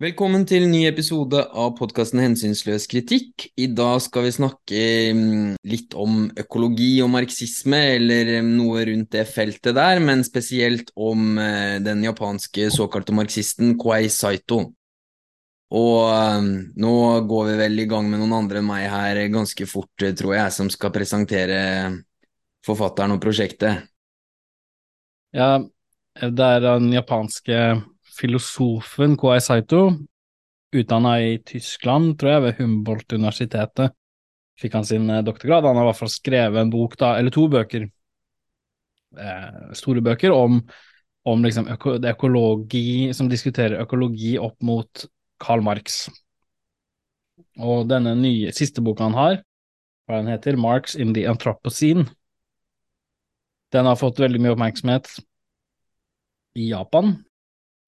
Velkommen til en ny episode av podkasten Hensynsløs kritikk. I dag skal vi snakke mm, litt om økologi og marxisme, eller mm, noe rundt det feltet der, men spesielt om eh, den japanske såkalte marxisten Kwai Saito. Og mm, nå går vi vel i gang med noen andre enn meg her ganske fort, eh, tror jeg, som skal presentere forfatteren og prosjektet. Ja, det er den japanske filosofen Kwai Saito, utdanna i Tyskland, tror jeg, ved Humboldt-universitetet. Fikk han sin eh, doktorgrad. Han har i hvert fall skrevet en bok, da, eller to bøker, eh, store bøker, om, om liksom øko, økologi, som diskuterer økologi opp mot Karl Marx. Og denne nye, siste boka han har, hva den heter, Marx in the Anthropocene, den har fått veldig mye oppmerksomhet i Japan,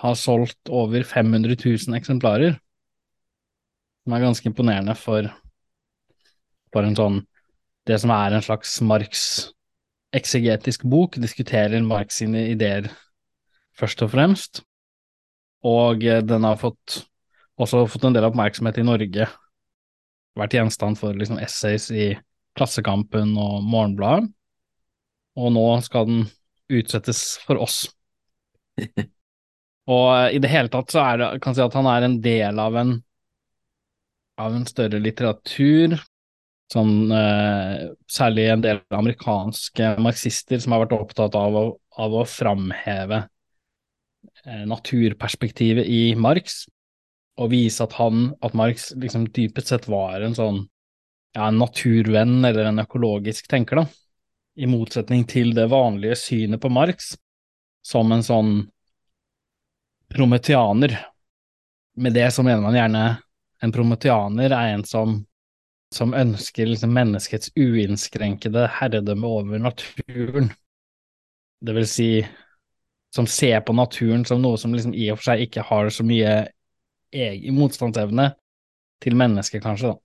har solgt over 500 000 eksemplarer, som er ganske imponerende for, for en sånn Det som er en slags Marx-eksegetisk bok, diskuterer Marx sine ideer først og fremst, og eh, den har fått, også fått en del oppmerksomhet i Norge, vært gjenstand for liksom essays i Klassekampen og Morgenbladet, og nå skal den utsettes for oss. Og eh, i det hele tatt så det, kan si at han er en del av en, av en større litteratur, sånn, eh, særlig en del amerikanske marxister som har vært opptatt av å, av å framheve eh, naturperspektivet i Marx, og vise at han, at Marx liksom dypest sett var en sånn ja, en naturvenn eller en økologisk tenker, da, i motsetning til det vanlige synet på Marx som en sånn prometianer. Med det så mener man gjerne en prometianer er en som, som ønsker liksom menneskets uinnskrenkede herredømme over naturen. Det vil si som ser på naturen som noe som liksom i og for seg ikke har så mye egen motstandsevne til mennesket, kanskje, da.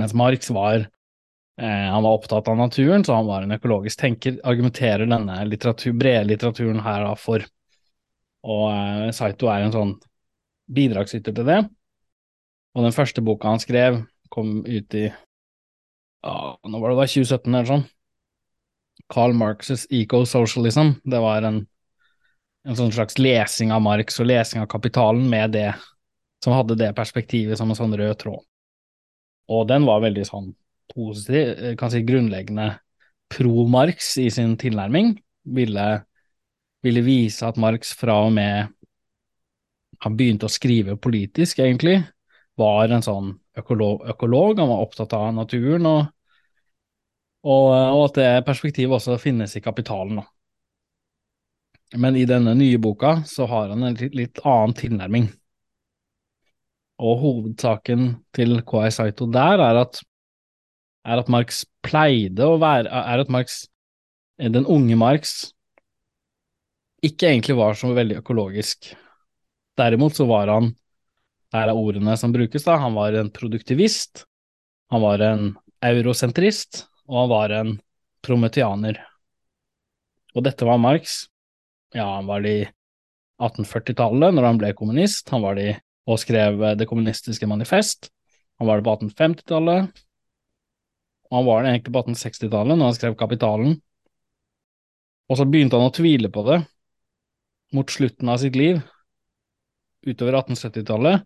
Mens Marx var eh, han var opptatt av naturen, så han var en økologisk tenker, argumenterer denne litteratur, brede litteraturen her da for og uh, Saito er en sånn bidragsyter til det. Og den første boka han skrev, kom ut i ah, nå var det da 2017 eller sånn. Karl Marx's Eco-Socialism. Det var en, en sånn slags lesing av Marx og lesing av kapitalen med det, som hadde det perspektivet som en sånn rød tråd. Og den var veldig sånn positiv, eh, kan si grunnleggende pro-Marx i sin tilnærming. Ville ville vise at Marx fra og med han begynte å skrive politisk, egentlig, var en sånn økolog. økolog. Han var opptatt av naturen, og, og, og, at det perspektivet også finnes i kapitalen. Men i denne nye boka så har han en litt, litt annen tilnærming. Og hovedsaken til KI Saito der er at, er at Marx pleide å være Er at Marx, den unge Marx, ikke egentlig var så veldig økologisk. Derimot så var han, her er ordene som brukes, da, han var en produktivist, han var en eurosentrist, og han var en prometianer. Og dette var Marx. Ja, han var det i 1840-tallet, når han ble kommunist, han var det og skrev Det kommunistiske manifest, han var det på 1850-tallet, og han var det egentlig på 1860-tallet, når han skrev Kapitalen. Og så begynte han å tvile på det, mot slutten av sitt liv, utover 1870-tallet,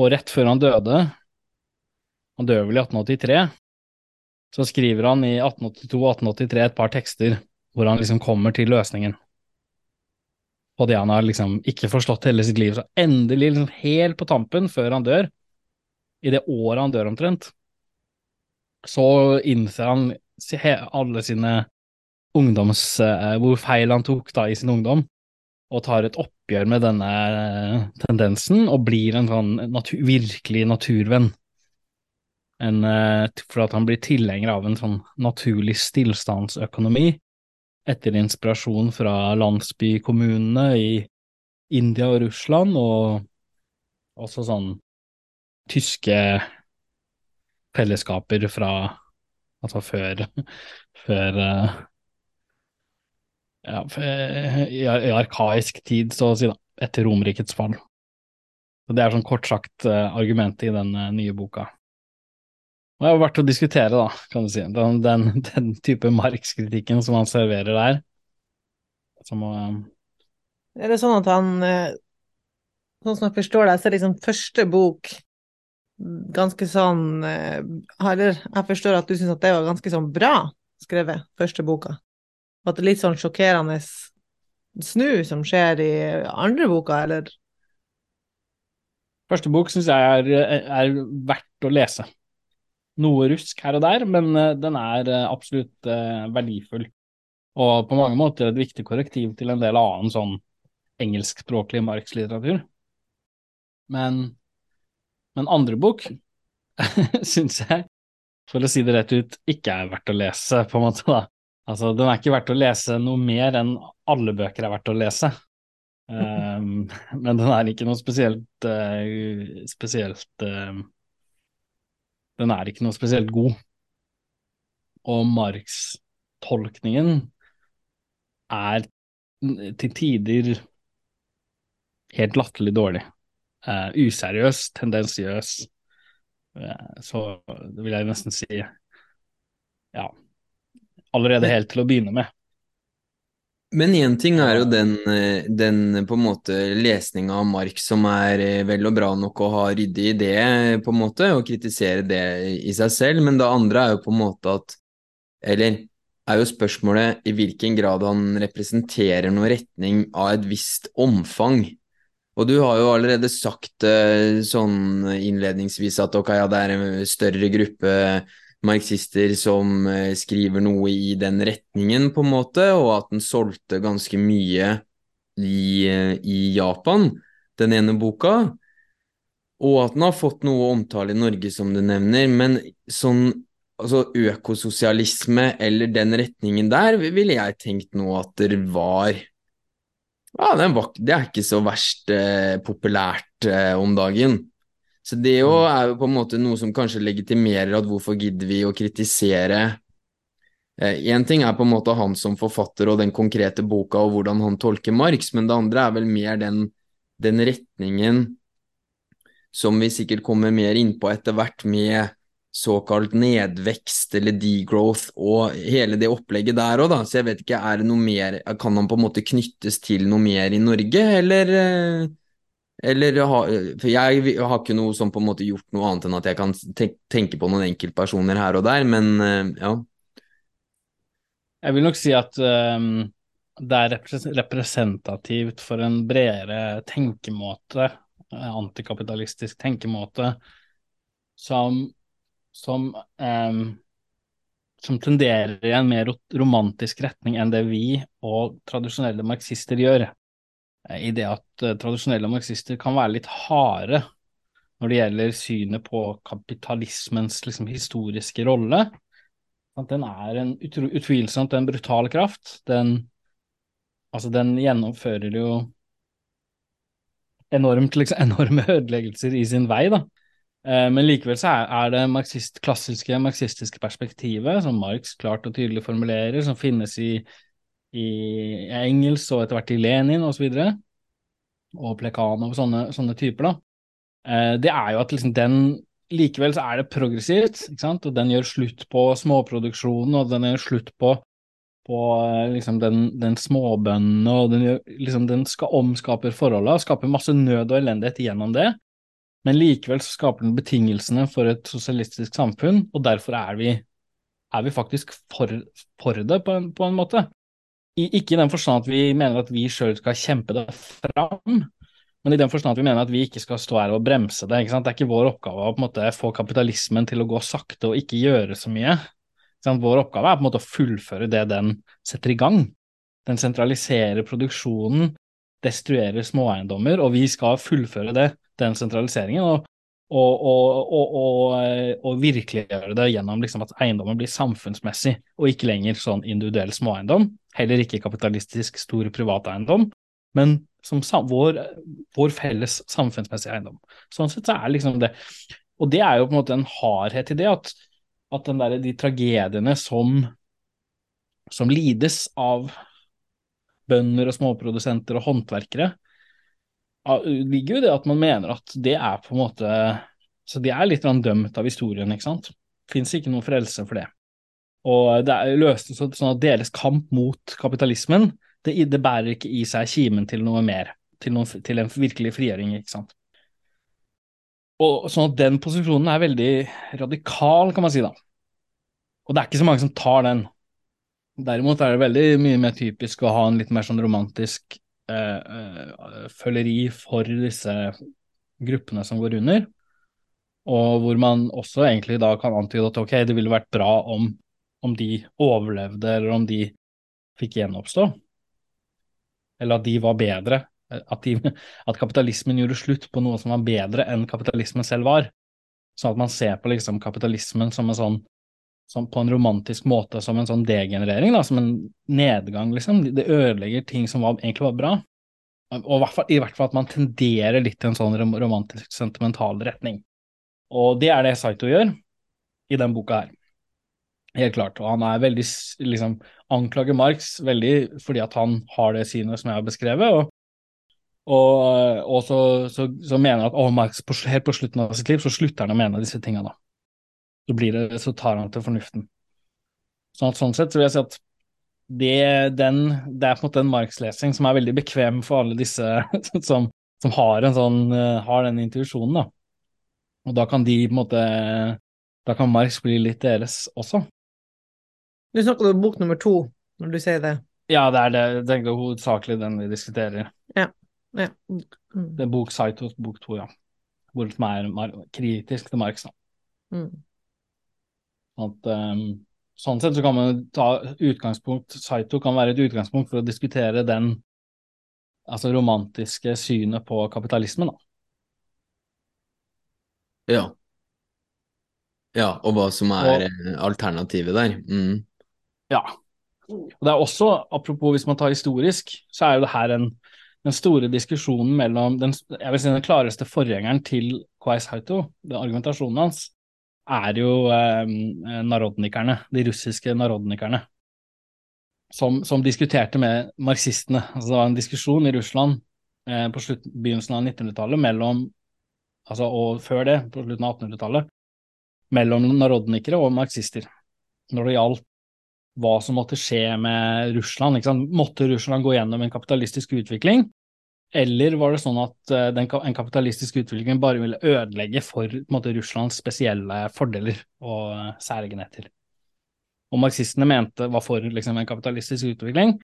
og rett før han døde, han dør vel i 1883, så skriver han i 1882-1883 et par tekster hvor han liksom kommer til løsningen på det han har liksom ikke forstått hele sitt liv. Så endelig, liksom helt på tampen, før han dør, i det året han dør omtrent, så innser han alle sine ungdoms... Eh, hvor feil han tok da i sin ungdom, og tar et oppgjør med denne eh, tendensen og blir en sånn natur, virkelig naturvenn. En, eh, for at han blir tilhenger av en sånn naturlig stillstandsøkonomi, etter inspirasjon fra landsbykommunene i India og Russland, og også sånn tyske fellesskaper fra Altså før, før uh, ja, i, i arkaisk tid, så å si, da, etter Romerrikets fall. Og Det er sånn kort sagt uh, argumentet i den uh, nye boka. Og Det er verdt å diskutere, da, kan du si. Den, den, den type markskritikken som han serverer der. Som å um... Er det sånn at han Sånn som jeg forstår det, så er liksom første bok ganske sånn Eller jeg forstår at du syns at det var ganske sånn bra skrevet, første boka. At det er litt sånn sjokkerende snu som skjer i andre boka, eller? Første bok syns jeg er, er, verdt å lese. Noe rusk her og der, men eh, den er eh, absolutt uh, verdifull. Og på mange måter et viktig korrektiv til en del annen sånn engelskspråklig markslitteratur. Men, men andre bok syns jeg, for å si det rett ut, ikke er verdt å lese, på en måte, da. Altså, den er ikke verdt å lese noe mer enn alle bøker er verdt å lese. Um, men den er ikke noe spesielt uh, spesielt uh, Den er ikke noe spesielt god. Og Marx-tolkningen er til tider helt latterlig dårlig. Uh, useriøs, tendensiøs. så vil jeg nesten si Ja, allerede helt til å begynne med. Men én ting er jo den, den på en måte lesninga av Marx som er eh, vel og bra nok å ha ryddig i det, på en måte, og kritisere det i seg selv, men det andre er jo på en måte at Eller er jo spørsmålet i hvilken grad han representerer noen retning av et visst omfang. Og du har jo allerede sagt eh, sånn innledningsvis at ok, ja, det er en større gruppe marxister som eh, skriver noe i den retningen, på en måte, og at den solgte ganske mye i, eh, i Japan, den ene boka. Og at den har fått noe omtale i Norge, som du nevner, men sånn altså økososialisme eller den retningen der, ville jeg tenkt nå at det var Ja, det er ikke så verst eh, populært eh, om dagen. Så det jo mm. er jo på en måte noe som kanskje legitimerer at hvorfor gidder vi å kritisere Én eh, ting er på en måte han som forfatter og den konkrete boka og hvordan han tolker Marx, men det andre er vel mer den, den retningen som vi sikkert kommer mer innpå etter hvert, med såkalt nedvekst eller degrowth og hele det opplegget der òg, da. Så jeg vet ikke, er det noe mer Kan han på en måte knyttes til noe mer i Norge, eller eh, eller For jeg har ikke noe som på en måte gjort noe annet enn at jeg kan tenke på noen enkeltpersoner her og der, men eh, ja. Jeg vil nok si at um, det er representativt for en bredere tenkemåte, eh, antikapitalistisk tenkemåte, som, som, um, som tenderer i en mer romantisk retning enn det vi og tradisjonelle marxister gjør i det at uh, tradisjonelle marxister kan være litt harde når det gjelder synet på kapitalismens liksom, historiske rolle. At den er en utvilsomt en brutal kraft. Den, altså, den gjennomfører jo enormt, liksom, enorme ødeleggelser i sin vei, da. Eh, men likevel så er det marxist, klassiske marxistiske perspektivet, som Marx klart og tydelig formulerer, som finnes i i Engels og etter hvert i Lenin osv. Og, så og Plekanov og sånne, sånne typer. da. Eh, det er jo at liksom den Likevel så er det progressivt, ikke sant? og den gjør slutt på småproduksjonen, og den gjør slutt på, på eh, liksom den, den småbøndene, og den, gjør, liksom, den skal omskaper forholdene, skaper masse nød og elendighet gjennom det. Men likevel så skaper den betingelsene for et sosialistisk samfunn, og derfor er vi, er vi faktisk for, for det, på en, på en måte. Ikke i den forstand at vi mener at vi sjøl skal kjempe det fram, men i den forstand at vi mener at vi ikke skal stå her og bremse det. Det er ikke vår oppgave å måte få kapitalismen til å gå sakte og ikke gjøre så mye. Vår oppgave er måte å fullføre det den setter i gang. Den sentraliserer produksjonen, destruerer småeiendommer, og vi skal fullføre det, den sentraliseringen. og og, og, og, og, virkeliggjøre det gjennom liksom at eiendommen blir samfunnsmessig, og ikke lenger sånn individuell småeiendom, heller ikke kapitalistisk stor privateiendom, men som vår, vår, felles samfunnsmessige eiendom. Sånn sett så er liksom det Og det er jo på en måte en hardhet i det, at, at der, de tragediene som, som lides av bønder og småprodusenter og håndverkere, ligger jo det at man mener at det er på en måte Så de er litt dømt av historien, ikke sant. Fins ikke noen frelse for det. Og det er løst sånn at deres kamp mot kapitalismen, det, det bærer ikke i seg kimen til noe mer. Til, noen, til en virkelig frigjøring, ikke sant. Og sånn at den posisjonen er veldig radikal, kan man si, da. Og det er ikke så mange som tar den. Derimot er det veldig mye mer typisk å ha en litt mer sånn romantisk eh, eh, følgeri for disse gruppene som går under, og hvor man også egentlig da kan antyde at ok, det ville vært bra om, om de overlevde, eller om de fikk gjenoppstå, eller at de var bedre, at, de, at kapitalismen gjorde slutt på noe som var bedre enn kapitalismen selv var, sånn at man ser på liksom kapitalismen som en sånn som på en romantisk måte som en sånn degenerering, da, som en nedgang, liksom. Det ødelegger ting som var, egentlig var bra. Og i hvert, fall, at man tenderer litt til en sånn romantisk, sentimental retning. Og det er det Saito gjør i den boka her. Helt klart. Og han er veldig liksom anklager Marx veldig fordi at han har det synet som jeg har beskrevet. og og, og så, så, så, mener han at å, Marx på, helt på slutten av sitt liv så slutter han å mene disse tingene. Så, det, så tar han til fornuften. Sånn, at, sånn sett så vil jeg si at det, den, det er på en måte en Marx-lesing som er veldig bekvem for alle disse som, som har, sånn, har, den intuisjonen. da. Og da kan de på en måte Da kan Marx bli litt deres også. Du snakker om bok nummer to når du sier det? Ja, det er det. Det er hovedsakelig den vi diskuterer. Ja. ja. Mm. Det er bok Saitos bok to, ja. Hvor som er kritisk til Marx, da. Mm. At um, sånn sett så kan man ta utgangspunkt Saito kan være et utgangspunkt for å diskutere den altså romantiske synet på kapitalismen, da. Ja. Ja, og hva som er og, eh, alternativet der. Mm. Ja. Og det er også, apropos hvis man tar historisk, så er jo det her en, den store diskusjonen mellom den, jeg vil si den klareste forgjengeren til Kwais Hauto, den argumentasjonen hans, er jo eh, narodnikerne, de russiske narodnikerne, som, som, diskuterte med marxistene. Altså, det var en diskusjon i Russland eh, på slutt, begynnelsen av 1900-tallet mellom altså, og før det, på slutten av 1800-tallet, mellom narodnikere og marxister når det gjaldt hva som måtte skje med Russland. Måtte Russland gå gjennom en kapitalistisk utvikling, eller var det sånn at uh, den, en kapitalistisk utvikling bare ville ødelegge for måte, Russlands spesielle fordeler og uh, særegenheter? Og marxistene mente, var for liksom, en kapitalistisk utvikling.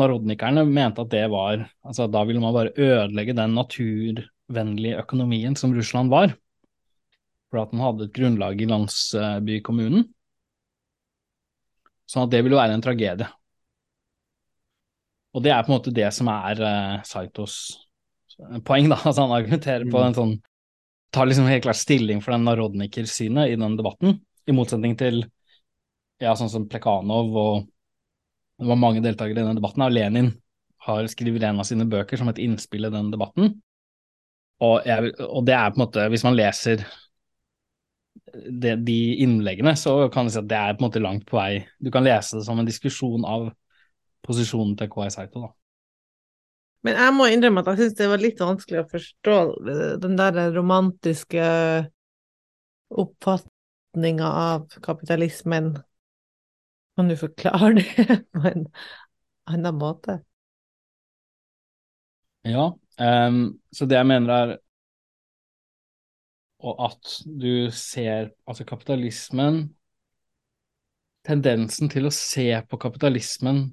Narodnikerne mente at det var altså Da ville man bare ødelegge den naturvennlige økonomien som Russland var. For at den hadde et grunnlag i landsbykommunen. Sånn at det jo være en tragedie. Og det er på en måte det som er uh, Saitos poeng, da. Altså han argumenterer mm. på en sånn Tar liksom helt klart stilling for den narodniker-synet i den debatten, i motsetning til ja, sånn som Plekanov og det var mange deltakere i den debatten. Og Lenin har skrevet en av sine bøker som et innspill i den debatten. Og, jeg, og det er på en måte, hvis man leser det, de innleggene, så kan du si at det er på en måte langt på vei Du kan lese det som en diskusjon av posisjonen til KI Saito, da. Men jeg må innrømme at jeg syns det var litt vanskelig å forstå den der romantiske oppfatninga av kapitalismen. Kan du forklare det på en annen måte? Ja, um, så det jeg mener er og at du ser altså kapitalismen Tendensen til å se på kapitalismen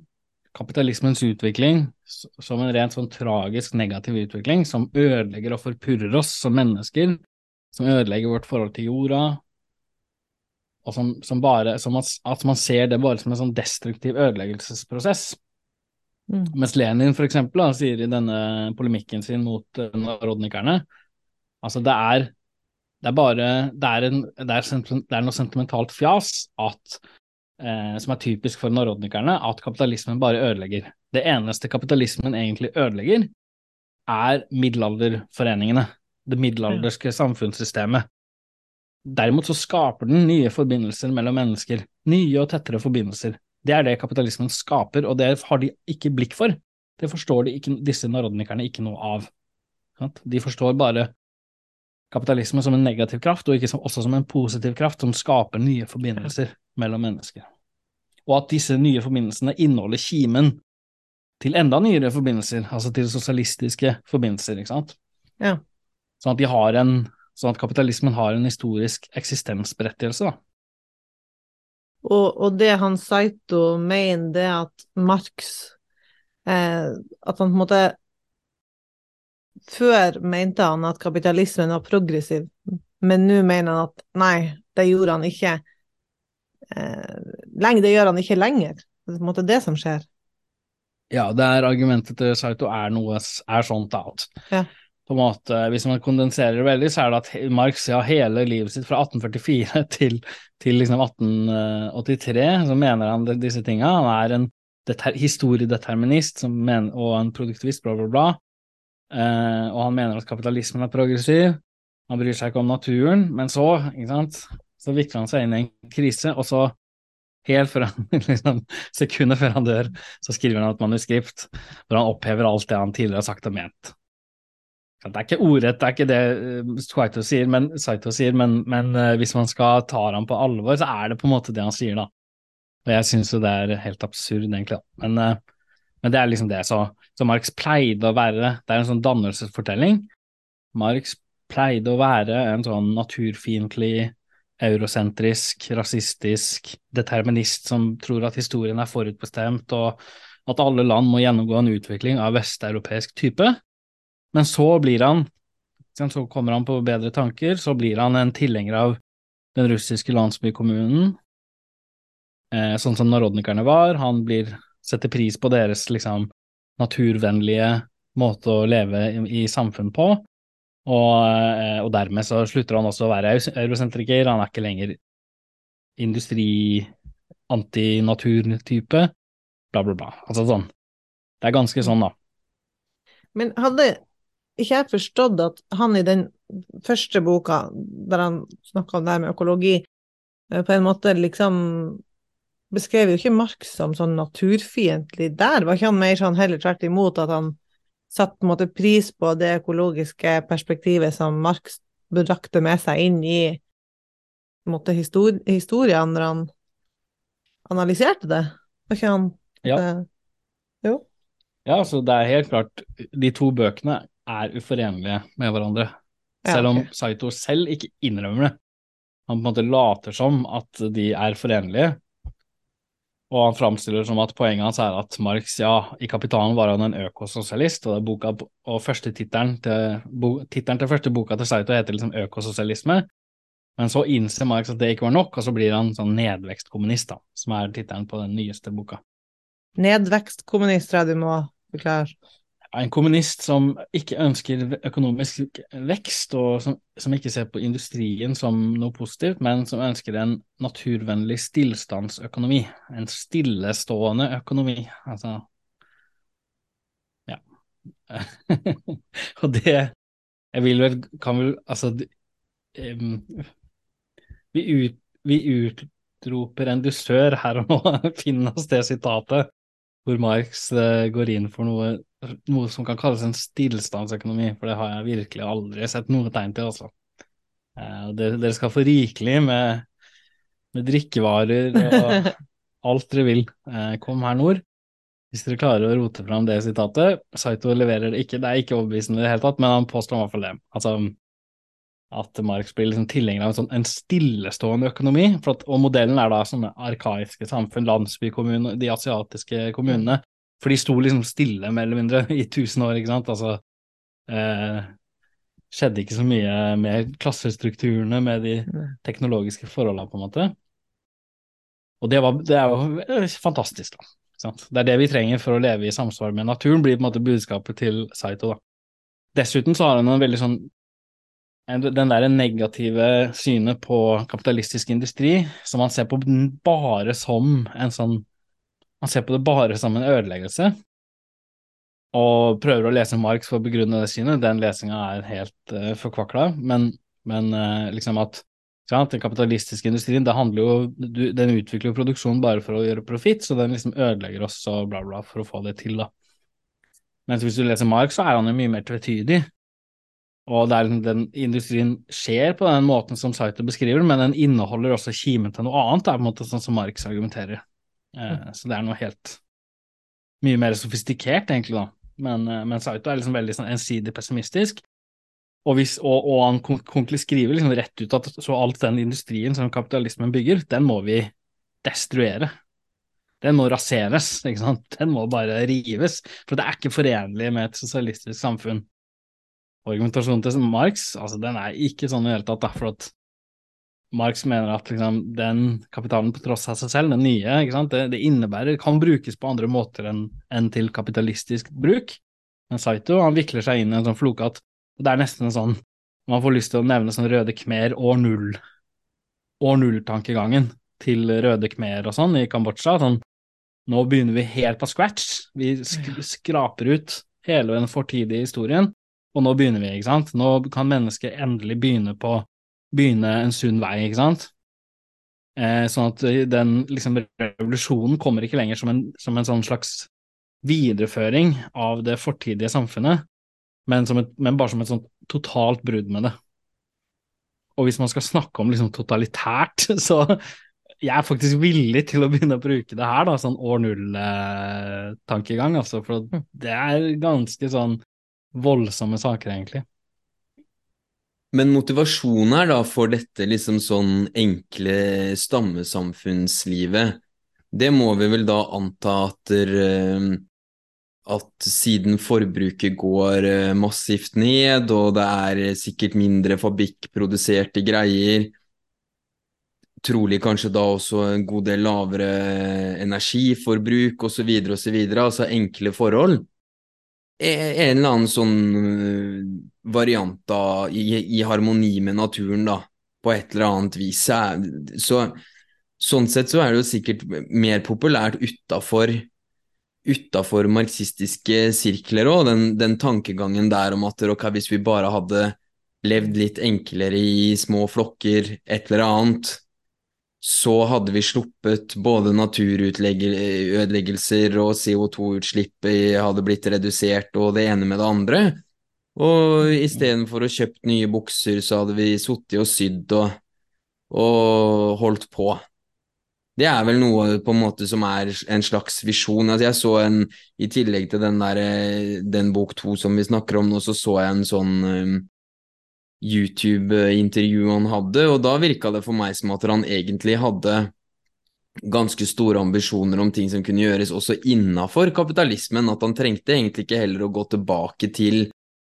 kapitalismens utvikling som en rent sånn tragisk negativ utvikling som ødelegger og forpurrer oss som mennesker, som ødelegger vårt forhold til jorda, og som, som bare som at, at, man ser det bare som en sånn destruktiv ødeleggelsesprosess. Mm. Mens Lenin for eksempel da, sier i denne polemikken sin mot uh, narodnikerne altså det er det er bare det er, en, det, er, det er noe sentimentalt fjas at eh, som er typisk for narodnikerne, at kapitalismen bare ødelegger. Det eneste kapitalismen egentlig ødelegger, er middelalderforeningene, det middelalderske samfunnssystemet. Derimot så skaper den nye forbindelser mellom mennesker, nye og tettere forbindelser. Det er det kapitalismen skaper, og det har de ikke blikk for. Det forstår de ikke, disse narodnikerne ikke noe av. De forstår bare kapitalisme som en negativ kraft, og ikke som, også som en positiv kraft som skaper nye forbindelser mellom mennesker. Og at disse nye forbindelsene inneholder kimen til enda nyere forbindelser, altså til sosialistiske forbindelser, ikke sant. Ja. Sånn at de har en sånn at kapitalismen har en historisk eksistensberettigelse, da. Og, og det han Saito mener, det er at Marx eh, At han på en måte Før mente han at kapitalismen var progressiv, men nå mener han at nei, det gjorde han ikke. Eh, det gjør han ikke lenger. Det er på en måte det som skjer. Ja, det er argumentet til Saito er noe er sånt out. Ja. på en måte, Hvis man kondenserer det veldig, så er det at Marx ja, hele livet sitt fra 1844 til, til liksom 1883, så mener han disse tinga. Han er en historiedeterminist som men, og en produktivist, bla, bla, bla. Eh, og han mener at kapitalismen er progressiv. Han bryr seg ikke om naturen, men så, ikke sant, så vikler han seg inn i en krise, og så helt før han, liksom, sekundet før han dør, så skriver han et manuskript hvor han opphever alt det han tidligere har sagt og ment. Det er ikke ordrett, det er ikke det eh, Saito sier, men, Saito sier, men, men eh, hvis man skal ta ham på alvor, så er det på en måte det han sier, da. Og jeg syns jo det er helt absurd, egentlig. Men, men det er liksom det. Så, så Marx pleide å være Det er en sånn dannelsesfortelling. Marx pleide å være en sånn naturfiendtlig, eurosentrisk, rasistisk determinist som tror at historien er forutbestemt, og at alle land må gjennomgå en utvikling av vesteuropeisk type. Men så blir han så kommer han på bedre tanker, så blir han en tilhenger av den russiske landsbykommunen, eh, sånn som narodnikerne var. Han blir, setter pris på deres liksom naturvennlige måte å leve i, i samfunn på, og, eh, og dermed så slutter han også å være eurosentriker. Han er ikke lenger industri-antinaturtype, bla, bla, bla. Altså sånn. Det er ganske sånn, da. Men hadde ikke jeg forstått at han i den første boka, der han snakka om det her med økologi, eh, på en måte liksom beskrev jo ikke Marx som sånn naturfiendtlig der, var ikke han mer sånn heller tvert imot at han satte på en måte pris på det økologiske perspektivet som Marx brakte med seg inn i måte histori historien når han analyserte det? Var ikke han Ja. Det? Jo. Ja, så det er helt klart, de to bøkene er uforenlige med hverandre. Selv om. Saito selv ikke innrømmer det. Han på en måte later som at de er forenlige, og han framstiller som at poenget hans er at Marx, ja, i Kapitalen var han en økososialist, og, boka, og første tittelen til, til første boka til Saito heter liksom økososialisme, men så innser Marx at det ikke var nok, og så blir han sånn nedvekstkommunist, da, som er tittelen på den nyeste boka. Nedvekstkommunist, jeg du må forklare. En kommunist som ikke ønsker økonomisk vekst, og som, som ikke ser på industrien som noe positivt, men som ønsker en naturvennlig stillstandsøkonomi. En stillestående økonomi. Altså Ja. og det Jeg vil vel Kan vel Altså vi, ut, vi utroper en dusør her og nå. Finn oss det sitatet hvor Marx eh, går inn for noe, noe som kan kalles en stillstandsøkonomi, for det har jeg virkelig aldri sett noe tegn til, altså. Eh, dere, dere skal få rikelig med, med drikkevarer og alt dere vil. Eh, kom her nord. Hvis dere klarer å rote fram det sitatet. Saito leverer det ikke, det er ikke overbevisende i det hele tatt, men han påstår i hvert fall det. Altså at Marx blir liksom tilhenger av en, sånn, en stillestående økonomi. At, og modellen er da sånne arkaiske samfunn, landsbykommuner, de asiatiske kommunene. For de sto liksom stille, mer eller mindre, i tusen år, ikke sant. Altså eh, skjedde ikke så mye med klassestrukturene, med de teknologiske forholdene, på en måte. Og det, var, det er jo fantastisk, da. Sant? Det er det vi trenger for å leve i samsvar med naturen, blir på en måte budskapet til Saito, da. Dessuten så har han en veldig sånn den der negative synet på kapitalistisk industri, som han ser på bare som en sånn Han ser på det bare som en ødeleggelse, og prøver å lese Marx for å begrunne det synet. Den lesinga er helt uh, forkvakla, men, men uh, liksom at ja, den kapitalistiske industrien, det handler jo du, Den utvikler jo produksjonen bare for å gjøre profitt, så den liksom ødelegger oss og bla, bla, for å få det til, da. Mens hvis du leser Marx, så er han jo mye mer tvetydig. Og det er liksom den industrien skjer på den måten som Saito beskriver, men den inneholder også kimen til noe annet, det er på en måte sånn som Marx argumenterer. Eh, så det er noe helt mye mer sofistikert, egentlig, da. Men, eh, men Saito er liksom veldig sånn ensidig pessimistisk. Og, hvis, og, og han konkluderer skriver liksom rett ut at så alt den industrien som kapitalismen bygger, den må vi destruere. Den må raseres, ikke sant. Den må bare rives. For det er ikke forenlig med et sosialistisk samfunn argumentasjonen til Marx altså den er ikke sånn i det hele tatt. Da, for at Marx mener at liksom, den kapitalen på tross av seg selv, den nye, det, det, innebærer, kan brukes på andre måter enn, en til kapitalistisk bruk. Men Saito han vikler seg inn i en sånn floke at det er nesten en sånn Man får lyst til å nevne sånn Røde Khmer år null, år null-tankegangen til Røde Khmer og sånn i Kambodsja. Sånn, nå begynner vi helt på scratch. Vi sk skraper ut hele den fortidige historien og nå begynner vi, ikke sant. Nå kan mennesket endelig begynne på begynne en sunn vei, ikke sant. Eh, sånn at den liksom, revolusjonen kommer ikke lenger som en, som en sånn slags videreføring av det fortidige samfunnet, men, et, men, bare som et sånt totalt brudd med det. Og hvis man skal snakke om liksom totalitært, så jeg er faktisk villig til å begynne å bruke det her, da, sånn år null-tankegang, altså, for mm. det er ganske sånn voldsomme saker, egentlig. Men motivasjonen her da for dette liksom sånn enkle stammesamfunnslivet, det må vi vel da anta at, uh, at siden forbruket går uh, massivt ned, og det er sikkert mindre fabrikkproduserte greier, trolig kanskje da også en god del lavere energiforbruk osv., osv., altså enkle forhold en eller annen sånn øh, variant da, i, i, harmoni med naturen, da, på et eller annet vis. Så, sånn sett så er det jo sikkert mer populært utafor utafor marxistiske sirkler òg, den, den, tankegangen der om at okay, hvis vi bare hadde levd litt enklere i små flokker, et eller annet, så hadde vi sluppet både naturødeleggelser og CO2-utslippet hadde blitt redusert og det ene med det andre. Og istedenfor å kjøpt nye bukser, så hadde vi sittet og sydd og, og, holdt på. Det er vel noe på en måte som er en slags visjon. Altså jeg så en, I tillegg til den, der, den bok to som vi snakker om nå, så så jeg en sånn YouTube-intervjuet han hadde, og da virka det for meg som at han egentlig hadde ganske store ambisjoner om ting som kunne gjøres også innafor kapitalismen, at han trengte egentlig ikke heller å gå tilbake til